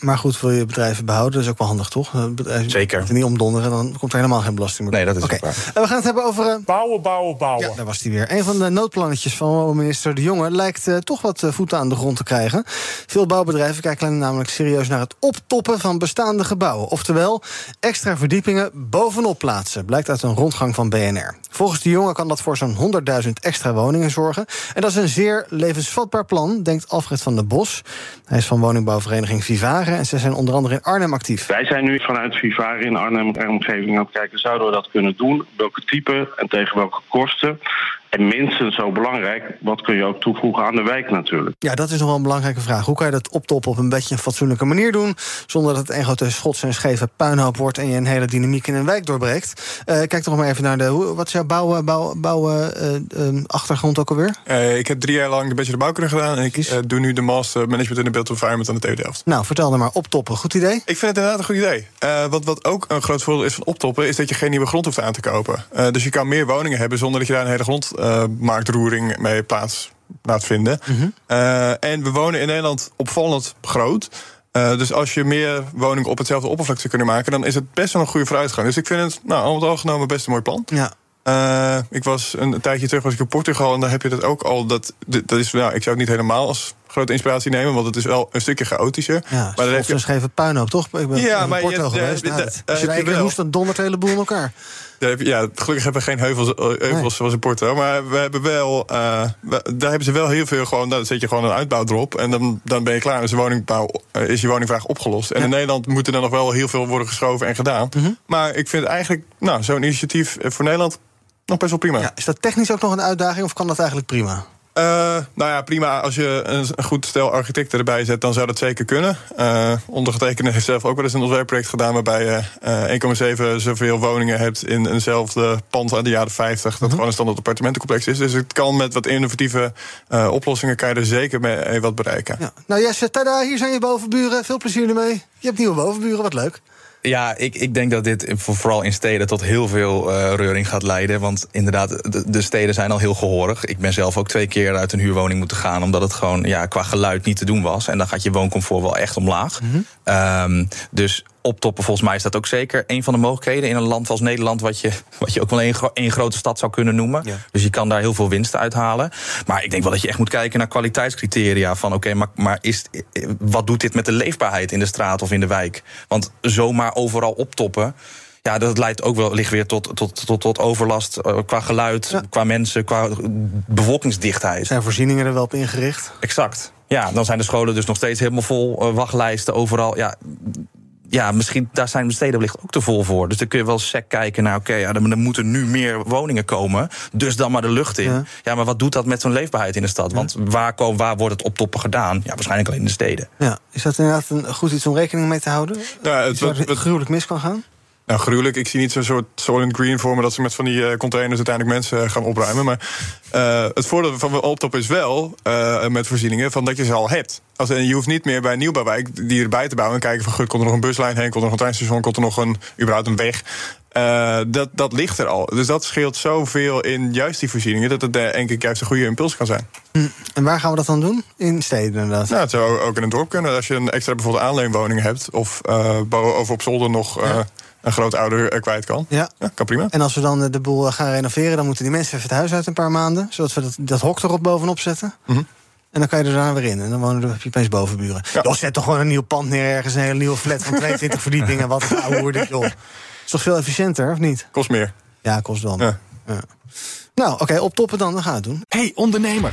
Maar goed, wil je bedrijven behouden, dat is ook wel handig, toch? Bedrijven Zeker. niet omdonderen, dan komt er helemaal geen belasting meer. Nee, dat is okay. waar. En we gaan het hebben over... Uh... Bouwen, bouwen, bouwen. Ja, daar was hij weer. Een van de noodplannetjes van minister De Jonge... lijkt uh, toch wat uh, voeten aan de grond te krijgen. Veel bouwbedrijven kijken namelijk serieus naar het optoppen van bestaande gebouwen. Oftewel, extra verdiepingen bovenop plaatsen. Blijkt uit een rondgang van BNR. Volgens De Jonge kan dat voor zo'n 100.000 extra woningen zorgen. En dat is een zeer levensvatbaar plan, denkt Alfred van der Bos. Hij is van woningbouwvereniging Vivare en ze zijn onder andere in Arnhem actief. Wij zijn nu vanuit Vivare in Arnhem omgeving aan het kijken... zouden we dat kunnen doen? Welke type en tegen welke kosten? En minstens zo belangrijk, wat kun je ook toevoegen aan de wijk natuurlijk? Ja, dat is nog wel een belangrijke vraag. Hoe kan je dat optoppen op een beetje een fatsoenlijke manier doen... zonder dat het een grote schots en scheve puinhoop wordt... en je een hele dynamiek in een wijk doorbreekt? Uh, kijk toch maar even naar de... Wat is jouw bouwen, bouwen, bouwen uh, uh, achtergrond ook alweer? ik heb drie jaar lang de bachelor bouwkunde gedaan... en ik doe nu de master management in de built environment aan de TU Delft. Nou, vertel dan maar, optoppen, goed idee? Ik vind het inderdaad een goed idee. wat, wat ook een groot voordeel is van optoppen... is dat je geen nieuwe grond hoeft aan te kopen. dus je kan meer woningen hebben zonder dat je daar een hele grond marktroering mee plaats laat vinden. Mhm. Uh, en we wonen in Nederland opvallend groot. Uh, dus als je meer woningen op hetzelfde oppervlak zou kunnen maken, dan is het best wel een goede vooruitgang. Dus ik vind het, nou, al het al genomen best een mooi plan. Ja. Uh, ik was een, een, tijdje terug was ik in Portugal en daar heb je dat ook al. Dat, dat is, nou, ik zou het niet helemaal als grote inspiratie nemen, want het is wel een stukje chaotischer. Ja, maar dan heb je schreven puinhoop, toch? Ik ben ja, in maar Porto je, geweest. Ja, als je daar hoest, dan dondert een heleboel in elkaar. Ja, gelukkig hebben we geen heuvels, eh, heuvels nee. zoals in Porto. Maar we hebben wel, uh, we, daar hebben ze wel heel veel gewoon. Dan zet je gewoon een uitbouw erop. En dan, dan ben je klaar. En is, de woningbouw, is je woningvraag opgelost. En ja. in Nederland moet er dan nog wel heel veel worden geschoven en gedaan. Mm -hmm. Maar ik vind eigenlijk, nou, zo'n initiatief voor Nederland nog best wel prima. Ja, is dat technisch ook nog een uitdaging of kan dat eigenlijk prima? Uh, nou ja, prima. Als je een goed stel architecten erbij zet, dan zou dat zeker kunnen. Uh, ondergetekende heeft zelf ook wel eens een ontwerpproject gedaan... waarbij je uh, 1,7 zoveel woningen hebt in eenzelfde pand uit de jaren 50... dat mm -hmm. gewoon een standaard appartementencomplex is. Dus het kan met wat innovatieve oplossingen... kan je er zeker mee wat bereiken. Ja. Nou Jesse, tada, hier zijn je bovenburen. Veel plezier ermee. Je hebt nieuwe bovenburen, wat leuk. Ja, ik, ik denk dat dit voor- vooral in steden tot heel veel eh, reuring gaat leiden. Want inderdaad, de, de steden zijn al heel gehorig. Ik ben zelf ook twee keer uit een huurwoning moeten gaan... omdat het gewoon ja, qua geluid niet te doen was. En dan gaat je wooncomfort wel echt omlaag. Ehm, dus optoppen, volgens mij is dat ook zeker een van de mogelijkheden... in een land als Nederland, wat je, wat je ook wel één, gro- één grote stad zou kunnen noemen. Dus je kan daar heel veel winst uithalen. Maar ik denk wel dat je echt moet kijken naar kwaliteitscriteria. Van oké, maar, maar is, wat doet dit met de leefbaarheid in de straat of in de wijk? Want zomaar overal optoppen... Ja, dat leidt ook wel ligt weer tot, tot, tot, tot overlast eh, qua geluid, qua mensen, qua bevolkingsdichtheid. Zijn voorzieningen er wel op ingericht? Exact. Ja, dan zijn de scholen dus nog steeds helemaal vol, eh, wachtlijsten overal. Ja, ja, misschien daar zijn de steden wellicht ook te vol voor. Dus dan kun je wel sec kijken naar, oké, ja, er, er moeten nu meer woningen komen. Dus dan maar de lucht in. Ja. Ja, maar wat doet dat met zo'n leefbaarheid in de stad? Want waar, komen, waar wordt het optoppen gedaan? Ja, waarschijnlijk alleen in de steden. Ja, is dat inderdaad een goed iets om rekening mee te houden? Ja, het, waar het gruwelijk mis kan gaan? Nou, gruwelijk. Ik zie niet zo'n soort Soylent Green voor me... dat ze met van die eh, containers uiteindelijk mensen gaan opruimen. Maar eh, het voordeel van optop is wel, eh, met voorzieningen... Van dat je ze al hebt. Als, en je hoeft niet meer bij een nieuwbouwwijk die erbij te bouwen... en kijken van, goed, komt er nog een buslijn heen... komt er nog een treinstation, komt er nog een, überhaupt een weg... Eh, dat, dat ligt er al. Dus dat scheelt zoveel in juist die voorzieningen... dat het denk ik juist een goede impuls kan zijn. Hm. En waar gaan we dat dan doen? In steden inderdaad. Nou, het zou ook in een dorp kunnen. Als je een extra bijvoorbeeld aanleenwoning hebt... of uh, of op zolder nog uh, een grootouder uh, kwijt kan. Ja. ja. kan prima. En als we dan de boel gaan renoveren... dan moeten die mensen even het huis uit een paar maanden... zodat we dat, dat hok erop bovenop zetten. Mm -hmm. En dan kan je er daarna weer in. En dan wonen er, heb je opeens bovenburen. Ja. Joh, zet toch gewoon een nieuw pand neer ergens. Een hele nieuwe flat van 22 verdiepingen. Wat een dit, joh. Is toch veel efficiënter, of niet? Kost meer. Ja, kost wel meer. Ja. Ja. Nou, oké, okay, op toppen dan. Dan gaan we het doen. Hey ondernemer.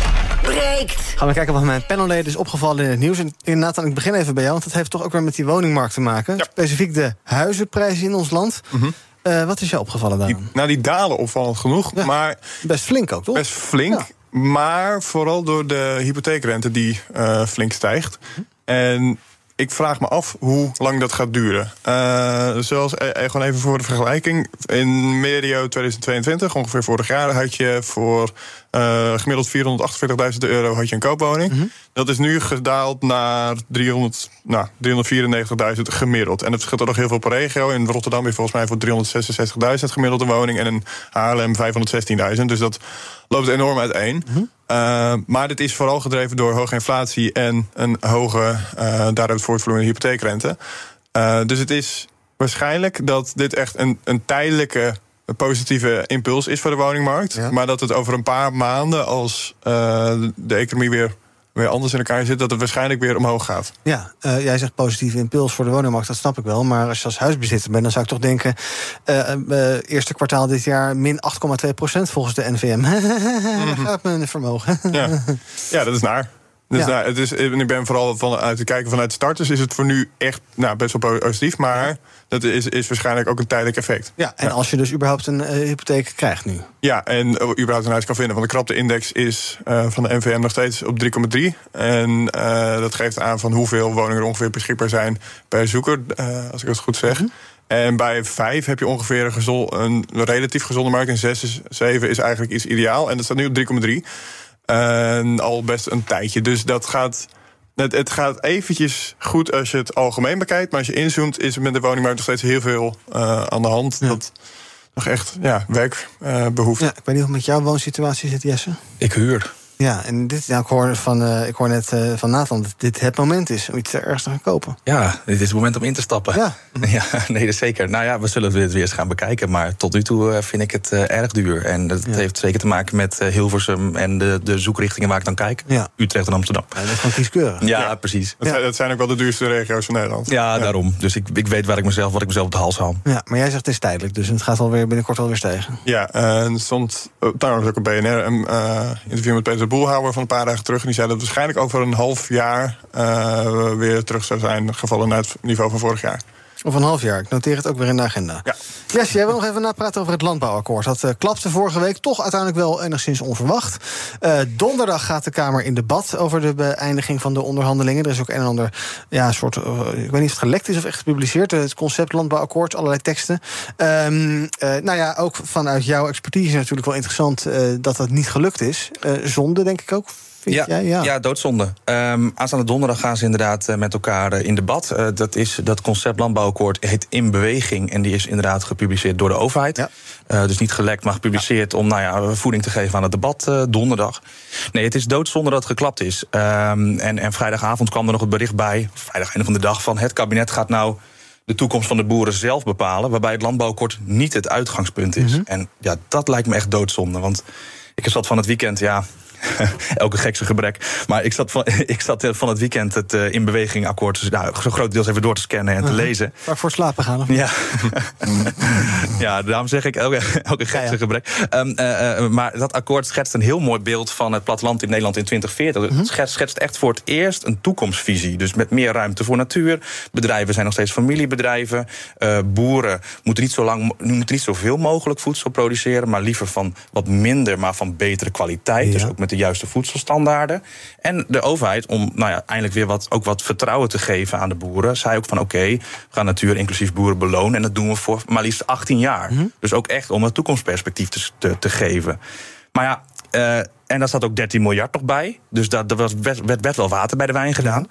breekt. Gaan we kijken wat mijn panelleden is opgevallen in het nieuws. En Nathan, ik begin even bij jou, want dat heeft toch ook weer met die woningmarkt te maken. Ja. Specifiek de huizenprijzen in ons land. Mm -hmm. uh, wat is jou opgevallen daar? Nou, die dalen opvallend genoeg, ja. maar... Best flink ook, toch? Best flink, ja. maar vooral door de hypotheekrente die uh, flink stijgt. Mm -hmm. En ik vraag me af hoe lang dat gaat duren. Uh, zoals eh, gewoon even voor de vergelijking. In medio 2022, ongeveer vorig jaar, had je voor uh, gemiddeld 448.000 euro had je een koopwoning. Mm -hmm. Dat is nu gedaald naar 300, nou, 394.000 gemiddeld. En het verschilt er nog heel veel per regio. In Rotterdam is volgens mij voor 366.000 gemiddelde woning. En in Haarlem 516.000. Dus dat loopt enorm uiteen. Mm -hmm. Uh, maar dit is vooral gedreven door hoge inflatie en een hoge, uh, daaruit voortvloeiende hypotheekrente. Dus het is waarschijnlijk dat dit echt een, een tijdelijke positieve impuls is voor de woningmarkt. Ja. Maar dat het over een paar maanden, als de economie weer weer anders in elkaar zit, dat het waarschijnlijk weer omhoog gaat. Ja, uh, jij zegt positieve impuls voor de woningmarkt, dat snap ik wel. Maar als je als huisbezitter bent, dan zou ik toch denken... Uh, uh, eerste kwartaal dit jaar min 8,2 procent volgens de NVM. mm-hmm. gaat mijn vermogen. ja. ja, dat is naar. Dus ja. nou, het is, ik ben vooral vanuit te kijken vanuit starters is het voor nu echt nou, best wel positief. Maar ja. dat is, is waarschijnlijk ook een tijdelijk effect. Ja, en ja. als je dus überhaupt een uh, hypotheek krijgt nu. Ja, en uh, überhaupt een huis kan vinden. Want de krapte-index is uh, van de NVM nog steeds op 3,3. En dat geeft aan van hoeveel woningen er ongeveer beschikbaar zijn per zoeker, als ik het goed zeg. Mm-hmm. En bij 5 heb je ongeveer een, gezond, een relatief gezonde markt. En 6 is, 7 is eigenlijk iets ideaal. En dat staat nu op 3,3. En al best een tijdje. Dus dat gaat. Het, het, gaat eventjes goed als je het algemeen bekijkt. Maar als je inzoomt, is er met de woningmarkt nog steeds heel veel uh, aan de hand. Ja. Dat nog echt ja, werk uh, behoeft. Ja, ik weet niet hoe met jouw woonsituatie zit, Jesse. Ik huur. Ja, en dit, ja, ik, hoor van, uh, ik hoor net uh, van Nathan dat dit het moment is om iets ergens te gaan kopen. Ja, dit is het moment om in te stappen. Ja, ja nee, dat zeker. Nou ja, we zullen het weer eens gaan bekijken. Maar tot nu toe uh, vind ik het erg duur. En dat ja. heeft zeker te maken met Hilversum en de, de zoekrichtingen waar ik dan kijk. Ja. Utrecht en Amsterdam. Ja, dat is gewoon kieskeurig. Ja, ja. precies. Dat, zijn, dat zijn ook wel de duurste regio's van Nederland. Ja, daarom. Dus ik, ik weet waar ik mezelf, wat ik mezelf op de hals haal. Ja, maar jij zegt het is tijdelijk, dus het gaat alweer binnenkort alweer stijgen. Ja, en stond trouwens ook op BNR een interview met Peter boelhouwer van een paar dagen terug. En die zei dat het waarschijnlijk over een half jaar uh, weer terug zou zijn. Gevallen naar het niveau van vorig jaar. Of een half jaar. Ik noteer het ook weer in de agenda. Ja. Yes, jij wil nog even napraten over het landbouwakkoord. Dat uh, klapte vorige week toch uiteindelijk wel enigszins onverwacht. Uh, donderdag gaat de Kamer in debat over de beëindiging van de onderhandelingen. Er is ook een en ander ja, soort. Uh, ik weet niet of het gelekt is of echt gepubliceerd. Het concept landbouwakkoord, allerlei teksten. Um, nou ja, ook vanuit jouw expertise natuurlijk wel interessant dat dat niet gelukt is. zonde, denk ik ook ja, ja. ja, doodzonde. Um, aanstaande donderdag gaan ze inderdaad uh, met elkaar uh, in debat. Uh, dat, is, dat concept landbouwakkoord heet In Beweging. En die is inderdaad gepubliceerd door de overheid. Ja. dus niet gelekt, maar gepubliceerd ja. om nou ja, voeding te geven aan het debat donderdag. Nee, het is doodzonde dat het geklapt is. Um, en, en vrijdagavond kwam er nog het bericht bij, vrijdag einde van de dag, van het kabinet gaat nou de toekomst van de boeren zelf bepalen. Waarbij het landbouwakkoord niet het uitgangspunt is. Mm -hmm. En ja, dat lijkt me echt doodzonde. Want ik zat van het weekend, ja, elke gekse gebrek. Maar ik zat van, ik zat van het weekend het uh, in beweging akkoord dus, nou, zo groot deels even door te scannen en te uh -huh. lezen. Waar voor slapen gaan? Of? Ja. ja, daarom zeg ik elke, elke gekse gebrek. Um, uh, maar dat akkoord schetst een heel mooi beeld van het platteland in Nederland in 2040. Het -huh. schetst, echt voor het eerst een toekomstvisie. Dus met meer ruimte voor natuur. Bedrijven zijn nog steeds familiebedrijven. boeren moeten niet, zo lang, moeten niet zoveel mogelijk voedsel produceren, maar liever van wat minder, maar van betere kwaliteit. Ja. Dus ook met de juiste voedselstandaarden. En de overheid, om nou ja, eindelijk weer wat, ook wat vertrouwen te geven aan de boeren, zei ook van oké, okay, we gaan natuur inclusief boeren belonen. En dat doen we voor maar liefst 18 jaar. Mm -hmm. Dus ook echt om een toekomstperspectief te, te, te geven. Maar ja, uh, en daar staat ook 13 miljard nog bij. Dus dat, dat was, werd, werd wel water bij de wijn gedaan.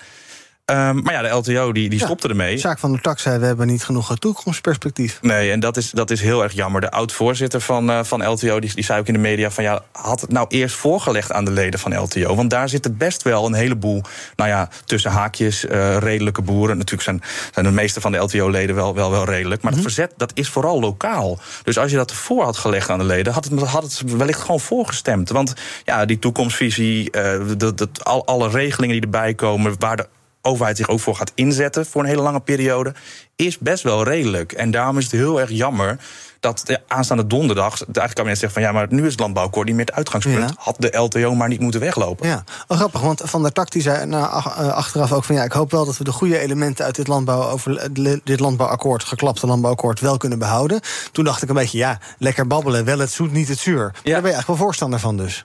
Um, maar ja, de LTO die, die ja, stopte ermee. De zaak van de tak zei, we hebben niet genoeg toekomstperspectief. Nee, en dat is, dat is heel erg jammer. De oud-voorzitter van, uh, van LTO die, die zei ook in de media... van ja, had het nou eerst voorgelegd aan de leden van LTO? Want daar zitten best wel een heleboel, nou ja, tussen haakjes, uh, redelijke boeren. Natuurlijk zijn, zijn de meeste van de LTO-leden wel, wel, wel redelijk. Maar mm -hmm. het verzet, dat is vooral lokaal. Dus als je dat ervoor had gelegd aan de leden... had het, had het wellicht gewoon voorgestemd. Want ja, die toekomstvisie, uh, de, de, al, alle regelingen die erbij komen... waar de overheid zich ook voor gaat inzetten voor een hele lange periode, is best wel redelijk. En daarom is het heel erg jammer dat de aanstaande donderdag het eigenlijk kabinet zegt van ja, maar nu is het landbouwakkoord niet meer het uitgangspunt. Ja. Had de LTO maar niet moeten weglopen. Ja, oh, grappig, want Van der Tak die zei nou, achteraf ook van ja, ik hoop wel dat we de goede elementen uit dit, landbouw over, dit landbouwakkoord, geklapte landbouwakkoord, wel kunnen behouden. Toen dacht ik een beetje, ja, lekker babbelen, wel het zoet, niet het zuur. Ja. Daar ben je eigenlijk wel voorstander van dus.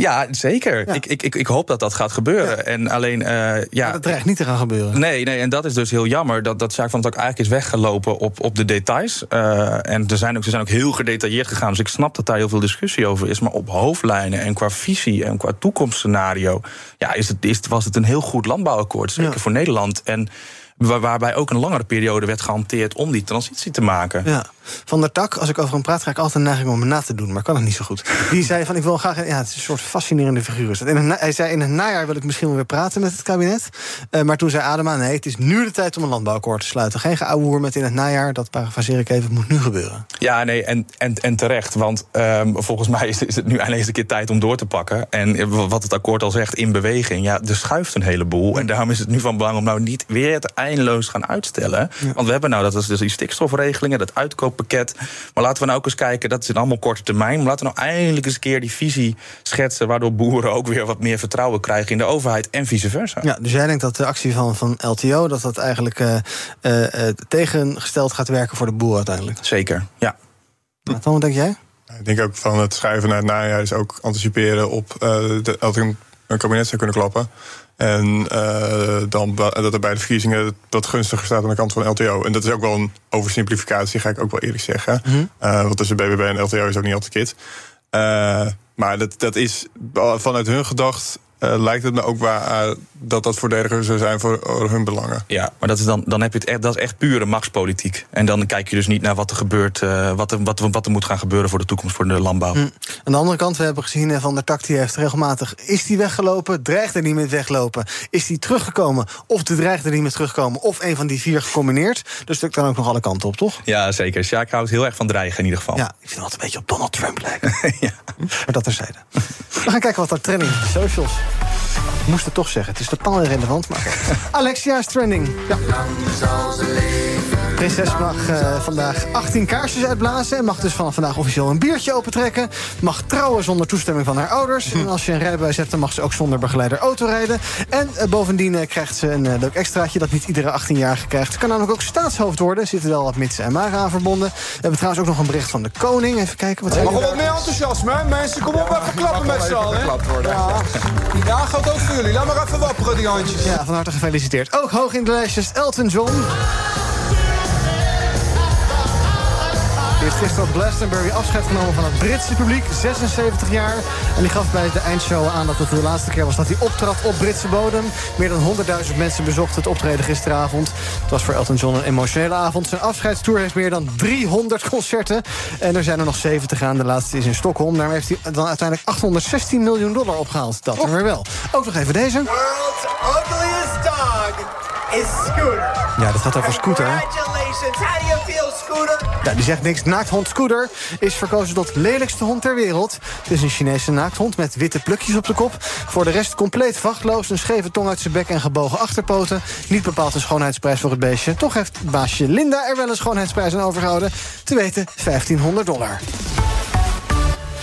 Ja, zeker. Ja. Ik, ik, ik hoop dat dat gaat gebeuren. Ja. En alleen, uh, ja. Maar dat dreigt niet te gaan gebeuren. Nee, nee, en dat is dus heel jammer. Dat, dat Sjaak van het ook eigenlijk is weggelopen op, op de details. Uh, en er zijn ook, ze zijn ook heel gedetailleerd gegaan. Dus ik snap dat daar heel veel discussie over is. Maar op hoofdlijnen en qua visie en qua toekomstscenario. Ja, is het, is, was het een heel goed landbouwakkoord. Zeker ja. voor Nederland. En waarbij ook een langere periode werd gehanteerd om die transitie te maken. Ja. Van der Tak, als ik over hem praat, ga ik altijd een neiging om hem na te doen, maar kan het niet zo goed. Die zei van ik wil graag. Ja, het is een soort fascinerende figuur. Is hij zei in het najaar wil ik misschien wel weer praten met het kabinet. Uh, maar toen zei Adema: nee, het is nu de tijd om een landbouwakkoord te sluiten. Geen geouwehoer met in het najaar, dat parafraseer ik even, het moet nu gebeuren. Ja, nee, en, en, en terecht. Want um, volgens mij is, is het nu eindelijk een keer tijd om door te pakken. En wat het akkoord al zegt, in beweging. Ja, er schuift een heleboel. En daarom is het nu van belang om nou niet weer het eindeloos gaan uitstellen. Ja. Want we hebben nou, dat is dus die stikstofregelingen, dat uitkooppakket. Maar laten we nou ook eens kijken, dat is allemaal korte termijn. Maar laten we nou eindelijk eens een keer die visie schetsen. Waardoor boeren ook weer wat meer vertrouwen krijgen in de overheid en vice versa. Ja, dus jij denkt dat de actie van, van LTO, dat dat eigenlijk uh, uh, tegengesteld gaat werken voor de boer uiteindelijk? Zeker, ja. Nou, Tom, wat denk jij? Ik denk ook van het schuiven naar het najaar is ook anticiperen op uh, de, dat een kabinet zou kunnen klappen. En uh, dan dat er bij de verkiezingen wat gunstiger staat aan de kant van LTO. En dat is ook wel een oversimplificatie, ga ik ook wel eerlijk zeggen. Mm -hmm. uh, want tussen BBB en LTO is ook niet altijd kit. Uh, maar dat, dat is vanuit hun gedacht uh, lijkt het me ook waar uh, dat dat voordeliger zou zijn voor hun belangen. Ja, maar dat is dan, dan heb je het echt, dat is echt pure machtspolitiek. En dan kijk je dus niet naar wat er gebeurt, wat, er, wat, wat er moet gaan gebeuren voor de toekomst voor de landbouw. Hm. Aan de andere kant, we hebben gezien van der Tak, die heeft regelmatig. Is die weggelopen? Dreigt er niet met weglopen? Is die teruggekomen? Of de dreigt er niet met terugkomen? Of een van die vier gecombineerd? Dus dat kan ook nog alle kanten op, toch? Ja, zeker. Sjaak houdt heel erg van dreigen in ieder geval. Ja, ik vind het altijd een beetje op Donald Trump lijken. ja. Maar dat terzijde. We gaan kijken wat er trending is op socials. Moest het toch zeggen. Het is totaal irrelevant, maar... Alexia is trending. Ja. Prinses mag eh, vandaag 18 kaarsjes uitblazen... en mag dus vanaf vandaag officieel een biertje opentrekken. Mag trouwen zonder toestemming van haar ouders. En als je een rijbewijs hebt, dan mag ze ook zonder begeleider autorijden. En eh, bovendien eh, krijgt ze een eh, leuk extraatje... dat niet iedere 18-jarige krijgt. Ze kan namelijk ook staatshoofd worden. Er zitten wel wat mitsen en maren aan verbonden. We hebben trouwens ook nog een bericht van de koning. Even kijken wat Mag hij wel wat meer enthousiasme, hè? Mensen, kom op, even klappen met z'n allen. hè? Ja, die dag gaat ook voor jullie. Laat maar even wapperen, die handjes. Ja, van harte gefeliciteerd. Ook hoog in de lijstjes Elton John. Heeft gisteren Glastonbury afscheid genomen van het Britse publiek. 76 jaar. En die gaf bij de eindshow aan dat het de laatste keer was dat hij optrad op Britse bodem. Meer dan 100.000 mensen bezochten het optreden gisteravond. Het was voor Elton John een emotionele avond. Zijn afscheidstour heeft meer dan 300 concerten. En er zijn er nog 70 aan. De laatste is in Stockholm. Daarmee heeft hij dan uiteindelijk 816 miljoen dollar opgehaald. Dat er weer wel. Ook nog even deze. World's ugliest dog is Scooter. Ja, dat gaat over Scooter. Congratulations. Scooter? Die zegt niks. Naakthond Scooter is verkozen tot lelijkste hond ter wereld. Het is een Chinese naakthond met witte plukjes op de kop. Voor de rest compleet vachtloos, een scheve tong uit zijn bek en gebogen achterpoten. Niet bepaald een schoonheidsprijs voor het beestje. Toch heeft baasje Linda er wel een schoonheidsprijs aan overgehouden. Te weten 1500 dollar.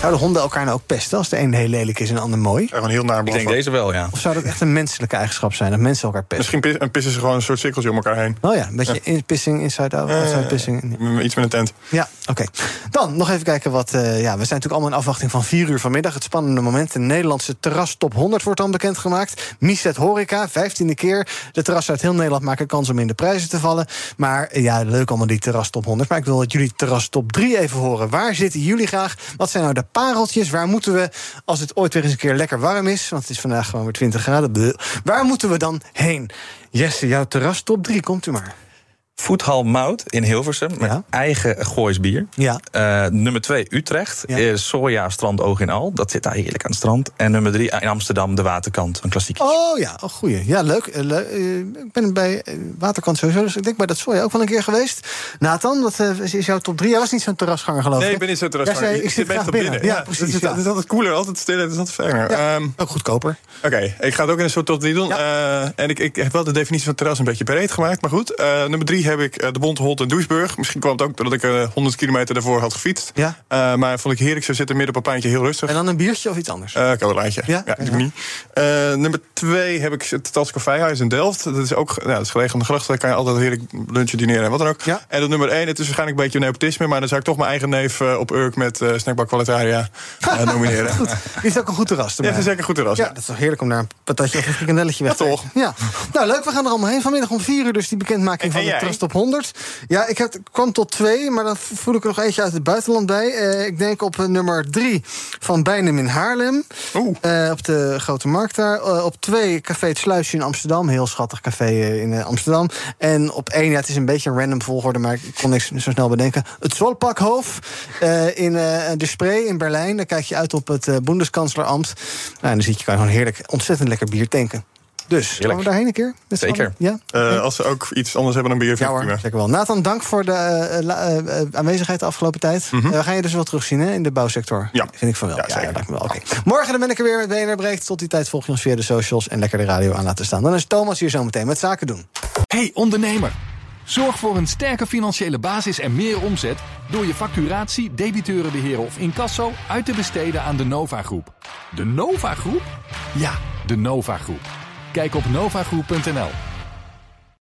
Zouden honden elkaar nou ook pesten als de een heel lelijk is en de ander mooi? Gewoon heel naar Ik denk deze wel, ja. Of zou dat echt een menselijke eigenschap zijn, dat mensen elkaar pesten? Misschien pis- en pissen ze gewoon een soort cirkeltje om elkaar heen. Oh ja, een beetje in pissing, inside out, outside pissing. Iets met een tent. Ja, oké. Dan nog even kijken wat... eh, ja, we zijn natuurlijk allemaal in afwachting van 4 uur vanmiddag. Het spannende moment. De Nederlandse terras top 100 wordt dan bekendgemaakt. Miset Horeca, 15e keer. De terrassen uit heel Nederland maken kans om in de prijzen te vallen. Maar eh, ja, leuk allemaal die terras top 100. Maar ik wil dat jullie terras top 3 even horen. Waar zitten jullie graag? Wat zijn nou de pareltjes? Waar moeten we, als het ooit weer eens een keer lekker warm is... want het is vandaag gewoon weer 20 graden... waar moeten we dan heen? Jesse, jouw terras top 3, komt u maar. Voethal Mout in Hilversum. Met eigen Goois bier. Ja. Eh, nummer twee Utrecht. Is Soja Strand Oog in Al. Dat zit daar heerlijk aan het strand. En nummer drie in Amsterdam De Waterkant. Een klassiek. Oh ja, oh, goeie. Ja, leuk. Eh, le- eh, ik ben bij Waterkant sowieso, dus ik denk bij dat soja ook wel een keer geweest. Nathan, eh, is jouw top 3? Jij was niet zo'n terrasganger, geloof ik. Nee, ik ben niet zo Jij terrasganger. zei, Ik zit meestal graag binnen. Ja, Het precies. is, ja. het is altijd cooler, altijd stiller, het is altijd. Ja, Ehm, ook goedkoper. Oké, ik ga het ook in een soort top 3 doen. Eh, en ik, ik heb wel de definitie van terras een beetje breed gemaakt. Maar goed, eh, nummer 3 heb ik eh, de Bonte Holt in Duisburg. Misschien kwam het ook doordat ik eh, 100 kilometer daarvoor had gefietst. Ja. Eh, maar vond ik heerlijk. Zo zitten midden op een pijntje heel rustig. En dan een biertje of iets anders? Eh Carolijntje. Ja? Ja, niet. Eh, nummer twee heb ik het Tals Caféhuis in Delft. Dat is ook ja, dat is gelegen aan de gracht. Daar kan je altijd heerlijk lunchen, dineren en wat dan ook. Ja. En dan nummer één, het is waarschijnlijk een beetje nepotisme... maar dan zou ik toch mijn eigen neef eh, op Urk met eh snackbar Qualitaria eh, nomineren. Goed. Is ook een goed terras. Ja, het is zeker een goed terras. Ja, dat is toch heerlijk om daar een patatje of een frikandelletje weg te Ja, toch? Ja, nou leuk, we gaan er allemaal heen. Vanmiddag om 4 uur dus die bekendmaking En- van en de Trust op 100. Ja, ik heb, kwam tot twee, maar dan voel ik er nog eentje uit het buitenland bij. Eh, ik denk op eh, nummer 3 van Bijnem in Haarlem. Eh, op de Grote Markt daar. Op twee Café Het Sluisje in Amsterdam. Heel schattig café in Amsterdam. En op één, ja, het is een beetje een random volgorde... maar ik kon niks zo snel bedenken. Het Zolpakhof in de Spree in Berlijn. Daar kijk je uit op het eh Bundeskanzlerambt. Nou, en dan zit je, kan je gewoon heerlijk, ontzettend lekker bier tanken. Dus, gaan we daarheen een keer? Zeker. Ja? Eh, als ze ook iets anders hebben dan bier, Ja hoor, zeker wel. Nathan, dank voor de eh, eh, aanwezigheid de afgelopen tijd. Mhm. We gaan je dus wel terugzien hè, in de bouwsector. Ja. Vind ik van wel. Ja, ja, me wel. Oké. Morgen dan ben ik er weer met BNR Breekt. Tot die tijd volg je ons via de socials en lekker de radio aan laten staan. Dan is Thomas hier zo meteen met zaken doen. Hey ondernemer, zorg voor een sterke financiële basis en meer omzet door je facturatie, debiteurenbeheer of incasso uit te besteden aan de Nova Groep. De Nova Groep? Ja, de Nova Groep. Kijk op novagroep.nl.